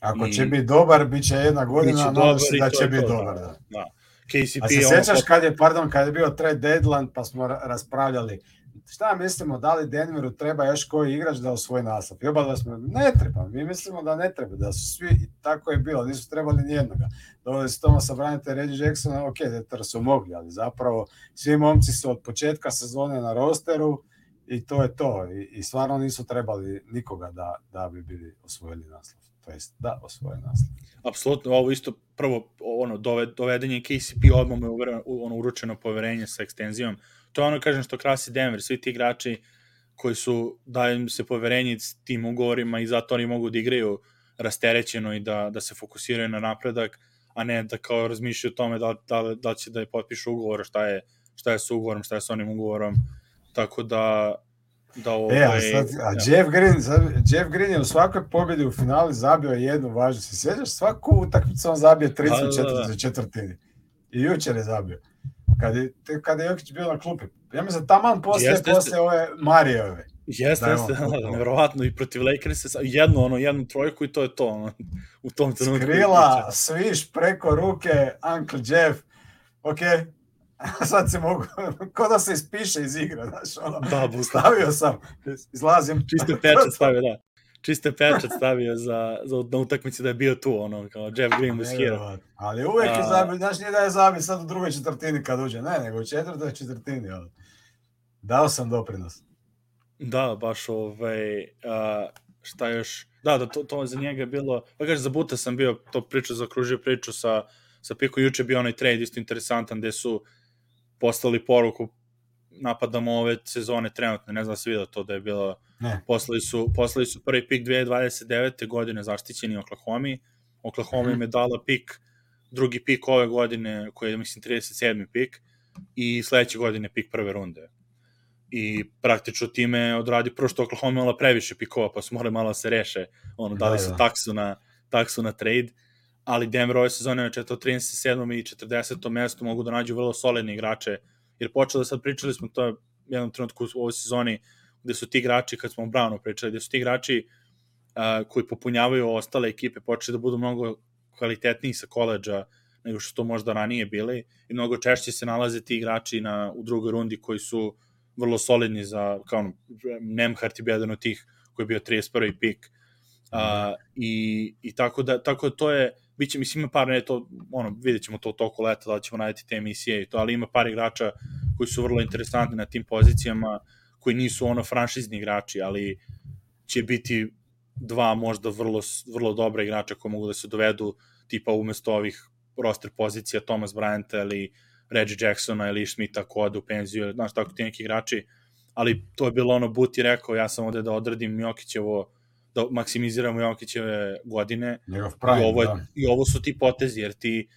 Ako I, će biti dobar, bit će jedna godina, a se da će biti dobar. Da. da. KCP A se sećaš kad je, pardon, kad je bio trade deadline, pa smo raspravljali, šta mislimo, da li Denveru treba još koji igrač da osvoji naslov? I obadva smo, ne treba, mi mislimo da ne treba, da su svi, tako je bilo, nisu trebali nijednoga. Doveli su Tomasa Branita i Reggie Jacksona, ok, Detra su mogli, ali zapravo svi momci su od početka sezone na rosteru i to je to. I, i stvarno nisu trebali nikoga da, da bi bili osvojili naslov. To jest, da osvoje naslov.
Apsolutno, ovo isto prvo ono dovedenje KCP odmah mu je ono uručeno poverenje sa ekstenzijom to je ono, kažem, što krasi Denver, svi ti igrači koji su, daju im se poverenje s tim ugovorima i zato oni mogu da igraju rasterećeno i da, da se fokusiraju na napredak, a ne da kao razmišljaju o tome da, da, da će da je potpišu ugovor, šta je, šta je sa ugovorom, šta je sa onim ugovorom, tako da da ovaj,
e, a, sad, a ja. Jeff, Green, sad, Jeff Green je u svakoj pobjedi u finali zabio jednu važnu, se sjećaš, svaku utakmicu on zabije 34 da, da, da. četvrtini. I jučer je zabio. Kad je, kada je Jokić bio na klupi. Ja mislim, taman posle, jeste, posle ove Marijeve.
Jeste, da jeste, *laughs* da, nevjerovatno i protiv Lakersa, jednu, ono, jednu trojku i to je to, ono, u tom trenutku.
Skrila, sviš preko ruke, Uncle Jeff, ok, *laughs* sad se mogu, *laughs* ko da se ispiše iz igre, znaš, ono, da, stavio sam, izlazim.
Čisto pečat stavio, da čiste pečat stavio za, za na utakmici da je bio tu, ono, kao Jeff Green was here.
Ali uvek je zabio, znaš, nije da je zabio sad u drugoj četvrtini kad uđe, ne, nego u četvrtoj četvrtini, ono. Dao sam doprinos.
Da, baš, ovaj, a, šta još, da, da, to, to za njega je bilo, pa kaže, za Buta sam bio, to priču, zakružio priču sa, sa Piko, juče bio onaj trade isto interesantan, gde su poslali poruku napadamo ove sezone trenutno, ne znam da se vidio to da je bilo, ne. poslali su, poslali su prvi pik 2029. godine zaštićeni Oklahoma, Oklahoma im je dala pik, drugi pik ove godine, koji je, mislim, 37. pik, i sledeće godine pik prve runde. I praktično time odradi, prvo što Oklahoma imala previše pikova, pa su morali malo da se reše, ono, dali da, su da. taksu na, taksu na trade, ali Denver ove sezone na 37. i 40. mestu mogu da nađu vrlo solidne igrače jer počelo sad pričali smo to jednom trenutku u ovoj sezoni gde su ti igrači, kad smo o Brownu pričali, gde su ti igrači uh, koji popunjavaju ostale ekipe počeli da budu mnogo kvalitetniji sa koleđa nego što to možda ranije bili i mnogo češće se nalaze ti igrači na, u drugoj rundi koji su vrlo solidni za, kao ono, Nemhart je jedan od tih koji je bio 31. pik uh, i, i tako da, tako da to je biće, mislim, ima par, ne, to, ono, vidjet ćemo to u toku leta, da ćemo raditi te emisije i to, ali ima par igrača koji su vrlo interesantni na tim pozicijama, koji nisu ono franšizni igrači, ali će biti dva možda vrlo, vrlo dobra igrača koji mogu da se dovedu tipa umesto ovih roster pozicija Thomas Bryant ili Reggie Jacksona ili Smitha ko ode u penziju, znaš, tako ti neki igrači, ali to je bilo ono, Buti rekao, ja sam ovde da odradim Jokićevo da maksimiziramo Jokićeve godine.
Prime,
I, ovo,
je, da.
I ovo su ti potezi, jer ti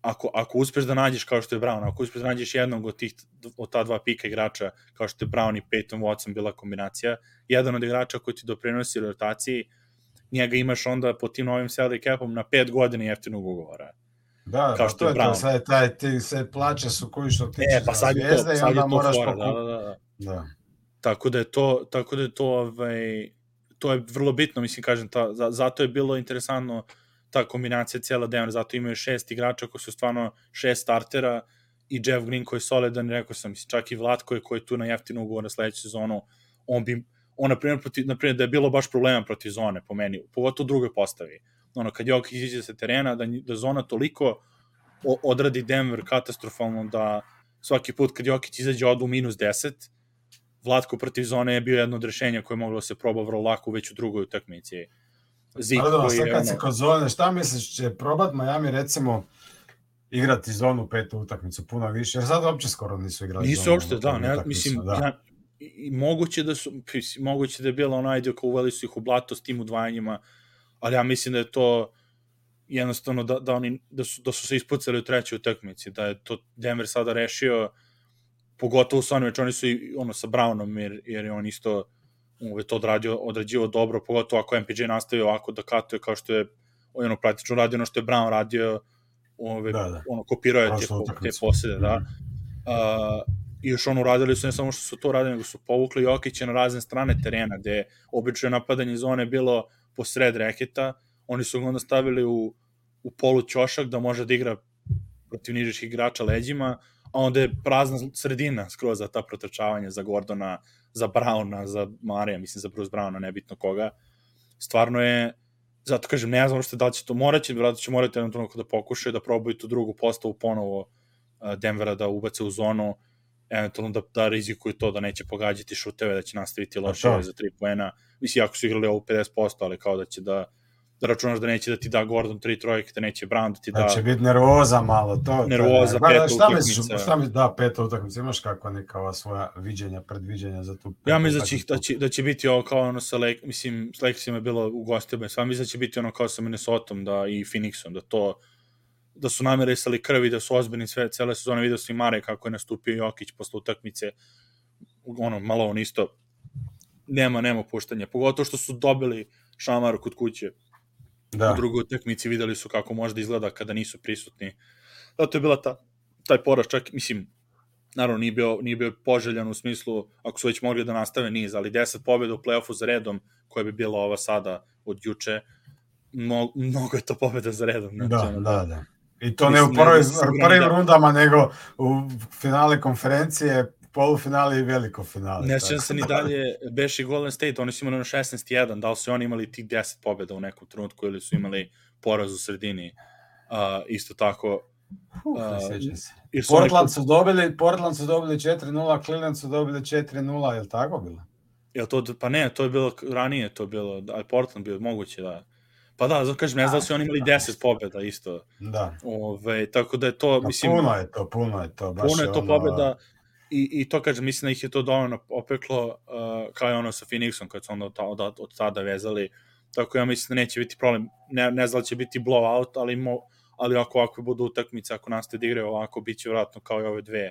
ako, ako uspeš da nađeš kao što je Brown, ako uspeš da nađeš jednog od, tih, od ta dva pika igrača, kao što je Brown i Peyton Watson bila kombinacija, jedan od igrača koji ti doprinosi rotaciji, njega imaš onda po tim novim salary capom na pet godina jeftinog ugovora.
Da, kao što je Brown. To, sad taj, ti se plaće su koji što ti
e, pa sad je to, sad je to fora,
da, da, da. da.
Tako da je to, tako da je to ovaj, to je vrlo bitno, mislim, kažem, ta, zato je bilo interesantno ta kombinacija cijela Denver, zato imaju šest igrača koji su stvarno šest startera i Jeff Green koji je solidan, rekao sam, mislim, čak i Vlad koji, koji je tu na jeftinu ugovor na sledeću sezonu, on bi, on, na primjer, protiv, na primjer, da je bilo baš problema protiv zone, po meni, pogotovo u drugoj postavi. Ono, kad Jokić izađe sa terena, da, da zona toliko odradi Denver katastrofalno da svaki put kad Jokić izađe odu minus 10, Vlatko protiv zone je bio jedno od rešenja koje je moglo da se proba vrlo lako već u drugoj utakmici.
Zik Pardon, koji je... Kad ono... kod zone, šta misliš, će probat Miami recimo igrati zonu petu utakmicu puno više, jer sad uopće skoro nisu igrali
nisu zonu. Nisu uopšte, da, ne, mislim, da. ja, i moguće da su, moguće da je bila onaj dio kao uveli su ih u blato s tim udvajanjima, ali ja mislim da je to jednostavno da, da, oni, da, su, da su se ispucali u trećoj utakmici, da je to Denver sada rešio, pogotovo sa onim, oni su i ono sa Brownom, jer, jer je on isto uvek to odradio, odrađivo dobro, pogotovo ako MPJ nastavio ovako da katuje kao što je ono praktično radio ono što je Brown radio, ove, da, da. ono, kopirao je te, te posede, da. Uh, I još ono uradili su ne samo što su to radili, nego su povukli Jokića na razne strane terena, gde obično napadanje zone bilo po sred reketa, oni su ga onda stavili u, u polu ćošak da može da igra protiv nižih igrača leđima, a onda je prazna sredina skroz za ta protrčavanja za Gordona, za Brauna, za Marija, mislim za Bruce Brauna, nebitno koga. Stvarno je, zato kažem, ne znam što da li će to moraći, vratno će morati jednom trenutku da pokušaju da probaju tu drugu postavu ponovo Denvera da ubace u zonu, eventualno da, da rizikuju to da neće pogađati šuteve, da će nastaviti loše za 3 poena. Mislim, ako su igrali ovo 50%, ali kao da će da da računaš da neće da ti da Gordon tri trojke, da neće Brown da ti da... Da
će biti nervoza malo, to...
Nervoza,
to peta šta utakmica. Šta mi, da, peta utakmica, imaš kako neka ova svoja viđenja, predviđenja za tu...
Ja mislim da će, da, će, da će biti ovo kao ono sa Lake, mislim, s Lakersima je bilo u gostima, sva mislim da će biti ono kao sa Minnesota da, i Phoenixom, da to da su namirisali krvi, da su ozbiljni sve, cele sezone, vidio sam i Mare kako je nastupio Jokić posle utakmice, ono, malo on isto, nema, nema puštanja, pogotovo što su dobili šamar kod kuće, da. u drugoj utakmici videli su kako možda izgleda kada nisu prisutni. Zato je bila ta, taj poraz čak, mislim, naravno nije bio, nije bio poželjan u smislu, ako su već mogli da nastave niz, ali 10 pobjeda u play-offu za redom, koja bi bila ova sada od juče, mnogo, mnogo je to pobjeda za redom.
Znači, da, da, da. I to ne u prvim, prvim rundama, nego u finale konferencije, polufinale i veliko finale.
Ne sjećam se ni dalje, Beši Golden State, oni su imali na 16-1, da li su oni imali tih 10 pobjeda u nekom trenutku ili su imali poraz u sredini. Uh, isto tako,
Uh, se. Portland su dobili, Portland su dobili 4-0, Cleveland su dobili 4-0, je li tako bilo?
Jel to, pa ne, to je bilo ranije, to je bilo, ali Portland bio moguće da Pa da, zato kažem, ne znam da su oni imali 10 pobjeda isto.
Da.
Ove, tako da je to, mislim...
Puno je to, puno je to.
Baš puno je to ono... pobjeda i, i to kažem, mislim da ih je to dovoljno opeklo uh, kao je ono sa Phoenixom kad su onda od, od, od tada vezali. Tako ja mislim da neće biti problem. Ne, ne znam da će biti blowout, ali, mo, ali ako ako budu utakmice, ako nastave da igraju ovako, bit će vratno kao i ove dve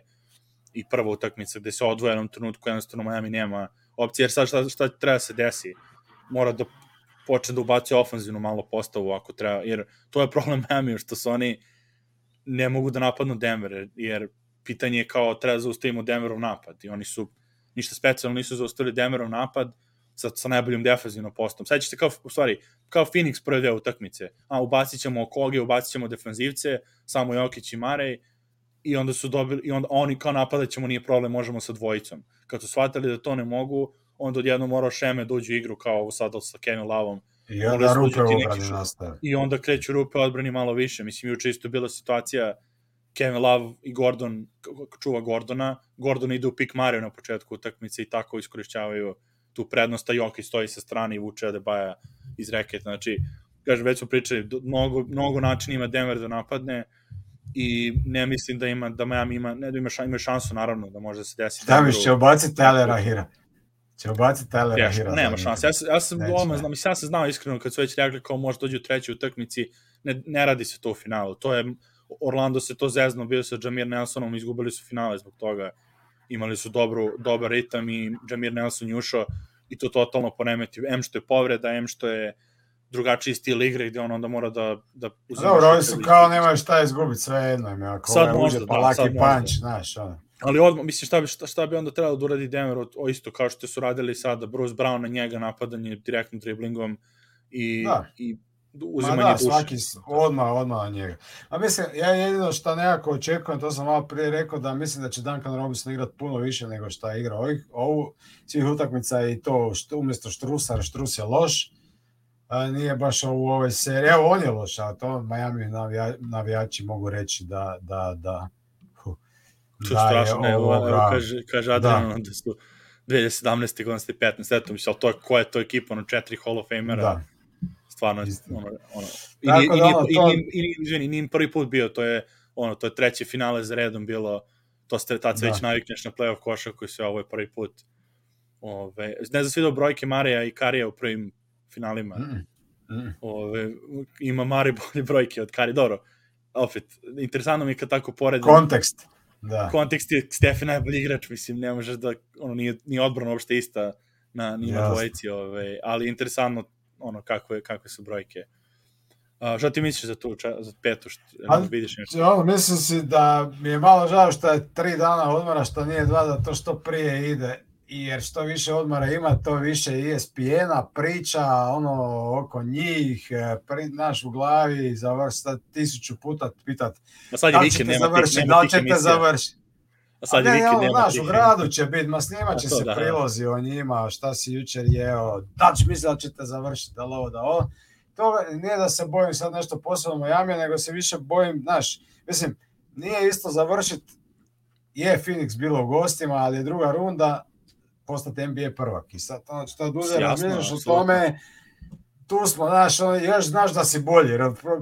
i prva utakmica gde se odvoje jednom trenutku jednostavno Miami nema opcije, jer sad šta, šta treba da se desi? Mora da počne da ubacuje ofanzivnu malo postavu ako treba, jer to je problem *laughs* Miami, što su oni ne mogu da napadnu Denver, jer pitanje je kao treba da zaustavimo Denverov napad i oni su ništa specijalno nisu zaustavili Denverov napad sa, sa najboljom defanzivnom postom. Sad ćete kao, u stvari, kao Phoenix prve dve utakmice. A, ubacit ćemo Okoge, ubacit ćemo defanzivce, samo Jokić i Marej, i onda su dobili, i onda oni kao napadat ćemo, nije problem, možemo sa dvojicom. Kad su shvatili da to ne mogu, onda odjedno morao Šeme da uđu igru kao ovo sad sa Kevin Lavom.
I onda da rupe odbrani nastave.
I onda kreću rupe odbrani malo više. Mislim, juče isto bila situacija Kevin Love i Gordon čuva Gordona. Gordon ide u pik Mario na početku utakmice i tako iskorišćavaju tu prednost, a Jokić stoji sa strane i vuče Adebaja iz reketa. Znači, kažem, već smo pričali, mnogo, mnogo načina ima Denver da napadne i ne mislim da ima da Miami ima ne da ima, šansu, ima šansu naravno da može da se desi.
Šta misliš, će ubaciti Tylera Hira? Će ubaciti Tylera Hira?
Nema šanse. Ja, ja sam odmah znam, ja sam znao iskreno kad su već rekli kao može dođe u trećoj utakmici, ne, ne radi se to u finalu. To je Orlando se to zezno bio sa Jamir Nelsonom, izgubili su finale zbog toga. Imali su dobru, dobar ritam i Jamir Nelson je ušao i to totalno poremeti. M što je povreda, M što je drugačiji stil igre gde on onda mora da da.
Dobro, oni su kao nemaju šta izgubiti, sve jedno im ako sad ovaj uđe pa da, laki punch, znaš, ono.
Ali odmah, mislim, šta bi, šta, šta bi onda trebalo da uradi Denver, o, o isto kao što su radili sada, Bruce Brown na njega napadanje direktnim driblingom i, da. i uzimanje da, duše. svaki,
odmah, odmah na njega. A mislim, ja jedino što nekako očekujem, to sam malo prije rekao, da mislim da će Duncan Robinson igrati puno više nego što je igrao ovih, ovu svih utakmica i to što, umjesto Štrusa, Štrus je loš, a nije baš u ovoj seriji. Evo, on je loš, a to Miami navija, navijači mogu reći da, da, da,
huh, da strašno, je ovo, evo, kaže, kaže Adrian, da. da su 2017. godine ste 15, eto, mislim, ali to je, koja je to ekipa, ono, četiri Hall of Famera, da stvarno ono, ono, i, nije, da, i, to... i, i, i, i, nije prvi put bio, to je ono, to je treće finale za redom bilo, to ste tad se da. već navikneš na playoff košak koji se ovo je prvi put. Ove, ne znam svi brojke Marija i Karija u prvim finalima. Mm. Mm. Ove, ima Mari *laughs* bolje brojke od Karija. Dobro, opet, interesantno mi je kad tako poredim.
Kontekst. Da.
Kontekst je Stefan najbolji igrač, mislim, ne možeš da, ono, nije, nije odbrana uopšte ista na, ni na dvojici, ove, ali interesantno ono kakve, kakve su brojke. A, šta ti misliš za tu, za petu, što, A, vidiš nešto?
Ono, mislim si da mi je malo žao što je tri dana odmora, što nije dva, da to što prije ide, jer što više odmora ima, to više ESPN-a priča, ono, oko njih, e, pri, naš u glavi, završiti tisuću puta pitat,
Ma sad je vikend, nema, završi, nema da li ćete
završiti. A sad je vikend, nema naš, u gradu će biti, ma snimat *laughs* će se da, prilozi o njima, šta si jučer jeo, da će misli da ćete završiti, da ovo, da ovo. To nije da se bojim sad nešto posebno Miami, nego se više bojim, znaš, mislim, nije isto završiti, je Phoenix bilo u gostima, ali je druga runda, postati NBA prvak. I sad, znači, to duže razmišljaš o tome, tu smo, znaš, on, još znaš da si bolji,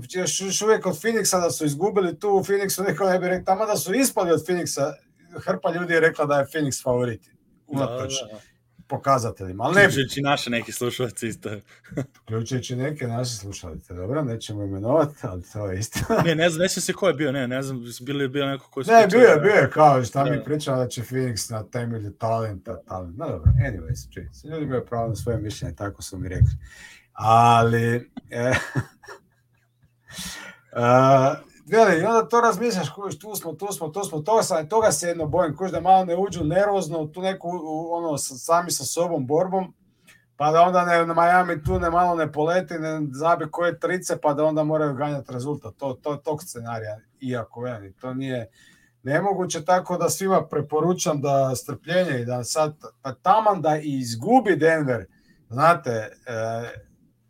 još, još uvijek od Phoenixa da su izgubili tu u Phoenixu, neko ne bi rekao, tamo da su ispali od Phoenixa, hrpa ljudi je rekla da je Phoenix favorit. Unatoč da, da, da. pokazateljima. Ali
ne... Ključujući naše neki slušalci isto. *laughs*
Ključujući neke naše slušalce. Dobro, nećemo imenovati, ali to je isto. *laughs*
ne, ne znam, ne znam se ko je bio, ne, ne znam, bili je bio neko ko
je... Ne, bio je, bio je, kao šta da. mi pričao da će Phoenix na temelju talenta, talent. No dobro, anyways, čuj, ljudi imaju pravo na svoje mišljenje, tako su mi rekli. Ali... E, uh, *laughs* I onda to razmišljaš, kuš, tu smo, tu smo, tu smo, toga, sam, toga se jedno bojim, kuš, da malo ne uđu nervozno tu neku, ono, sami sa sobom borbom, pa da onda ne, na Miami tu ne malo ne poleti, ne zabi koje trice, pa da onda moraju ganjati rezultat. To, to tog scenarija, iako veli, to nije nemoguće, tako da svima preporučam da strpljenje i da sad, pa taman da izgubi Denver, znate, e,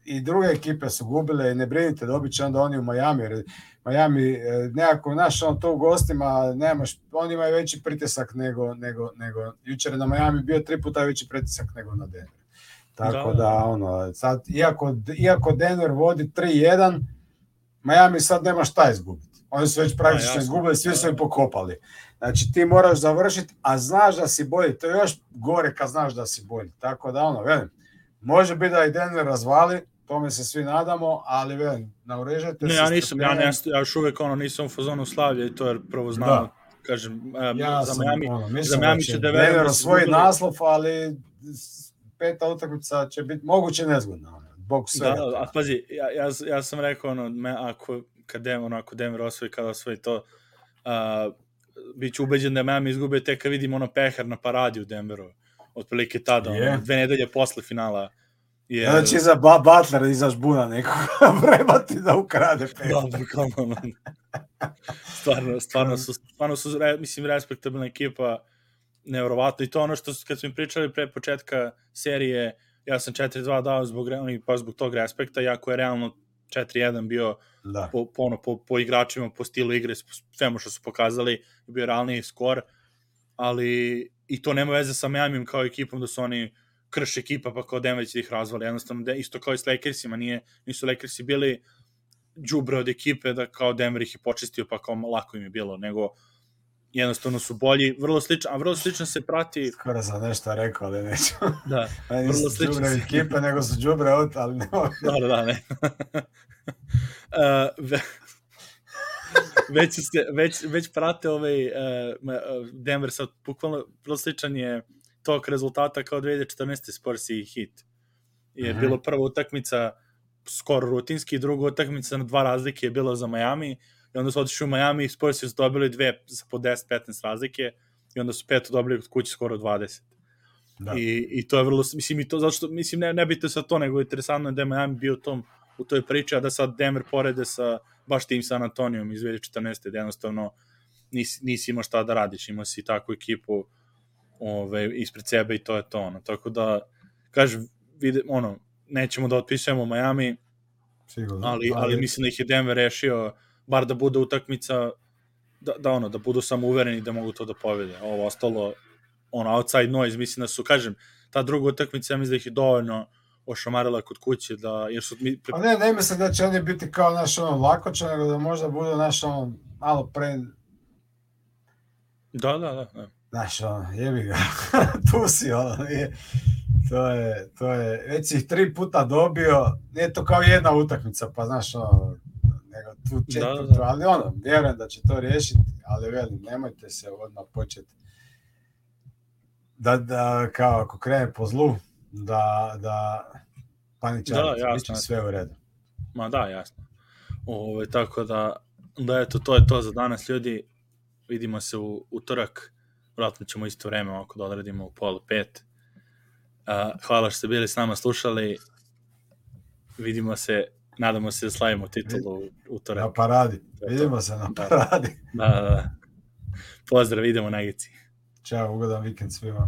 i druge ekipe su gubile i ne brinite, dobit će onda oni u Miami, jer Miami, e, nekako, znaš, on to u gostima, nemaš, oni imaju veći pritisak nego, nego, nego, jučer je na Miami bio tri puta veći pritisak nego na Denver. Tako da, da ono, sad, iako, iako Denver vodi 3-1, Miami sad nema šta izgubiti. Oni su već praktično ja, izgubili, svi su im pokopali. Znači ti moraš završiti, a znaš da si bolji. To je još gore kad znaš da si bolji. Tako da ono, velim, može biti da i Denver razvali, tome se svi nadamo, ali velim, naurežete
ne, se. ja nisam, ja, ne, ja još uvek ono, nisam u fazonu slavlje i to je prvo znamo, da. kažem, ja za Miami, ono, za Miami će da verujem
da svoj budili... naslov, ali peta utakmica će biti moguće nezgodna. Bog sve.
Da, da, a pazi, ja, ja, ja sam rekao, ono, me, ako, kad Denver, ono, ako Denver osvoji, kada osvoji to, uh, bit ću ubeđen da Miami izgube tek kad vidim ono pehar na paradi u Denveru. Otprilike tada, yeah. ono, dve nedelje posle finala
Yeah. Znači za ba Butler izaš buna nekog vrebati da ukrade pet.
Da, bukvalno. stvarno, stvarno su, stvarno su, re, mislim, respektabilna ekipa, nevrovatno. I to ono što kad smo im pričali pre početka serije, ja sam 4-2 dao zbog, pa zbog tog respekta, jako je realno 4-1 bio da. po, po, ono, po, po igračima, po stilu igre, svemu što su pokazali, bio realniji skor, ali i to nema veze sa Miami kao ekipom da su oni krš ekipa pa kao Denver će da ih razvali. Jednostavno, de, isto kao i s Lakersima, nije, nisu Lakersi bili džubre od ekipe da kao Denver ih je počistio pa kao lako im je bilo, nego jednostavno su bolji, vrlo slično, a vrlo slično se prati...
Skoro sam nešto rekao, ali neću.
Da, *laughs*
vrlo slično džubre se... ekipe, nego su džubre od, ali ne
Da, da, da, ne. *laughs* uh, *laughs* već, se, već, već prate ovaj uh, Denver sad, bukvalno, vrlo sličan je tog rezultata kao 2014. Spurs i Heat. Je Aha. bilo prva utakmica skoro rutinski, druga utakmica na dva razlike je bila za Miami i onda su otišli u Miami i Spurs su dobili dve za po 10-15 razlike i onda su peto dobili kod kuće skoro 20. Da. I, I to je vrlo, mislim, i to, zato što, mislim, ne, ne bite sa to, nego interesantno je da je Miami bio u tom u toj priči, a da sad Denver porede sa baš tim San Antonijom iz 2014. da jednostavno nisi, nisi imao šta da radiš, imao si takvu ekipu ove, ispred sebe i to je to. Ono. Tako da, kažem, vide, ono, nećemo da otpisujemo Miami, Sigurno. Ali, ali, ali mislim da ih je Denver rešio bar da bude utakmica da, da ono, da budu samo uvereni da mogu to da pobede. Ovo ostalo, ono, outside noise, mislim da su, kažem, ta druga utakmica, ja mislim da ih je dovoljno ošamarila kod kuće, da, jer su... Mi...
Pa ne, ne mislim da će oni biti kao naš ono lakoća, nego da možda budu naš ono malo pre...
Da, da, da. da.
Znaš, ono, jebi ga, *laughs* tu si, ono, nije, to je, to je, već si ih tri puta dobio, nije to kao jedna utakmica, pa znaš, ono, nego tu četvrtu, da, da. ali ono, vjerujem da će to riješiti, ali velim, nemojte se odmah početi da, da, kao ako krene po zlu, da, da paničarite, da, jasno. sve u redu.
Ma da, jasno. Ove, tako da, da eto, to je to za danas, ljudi. Vidimo se u utorak. Vratno ćemo isto vreme ovako da odradimo u polu pet. Uh, hvala što ste bili s nama, slušali. Vidimo se, nadamo se da slavimo titulu u utorak.
Na paradi. Vidimo se na da. paradi.
Da, da, da. Pozdrav, idemo na Gici.
Ćao, ugodan vikend svima.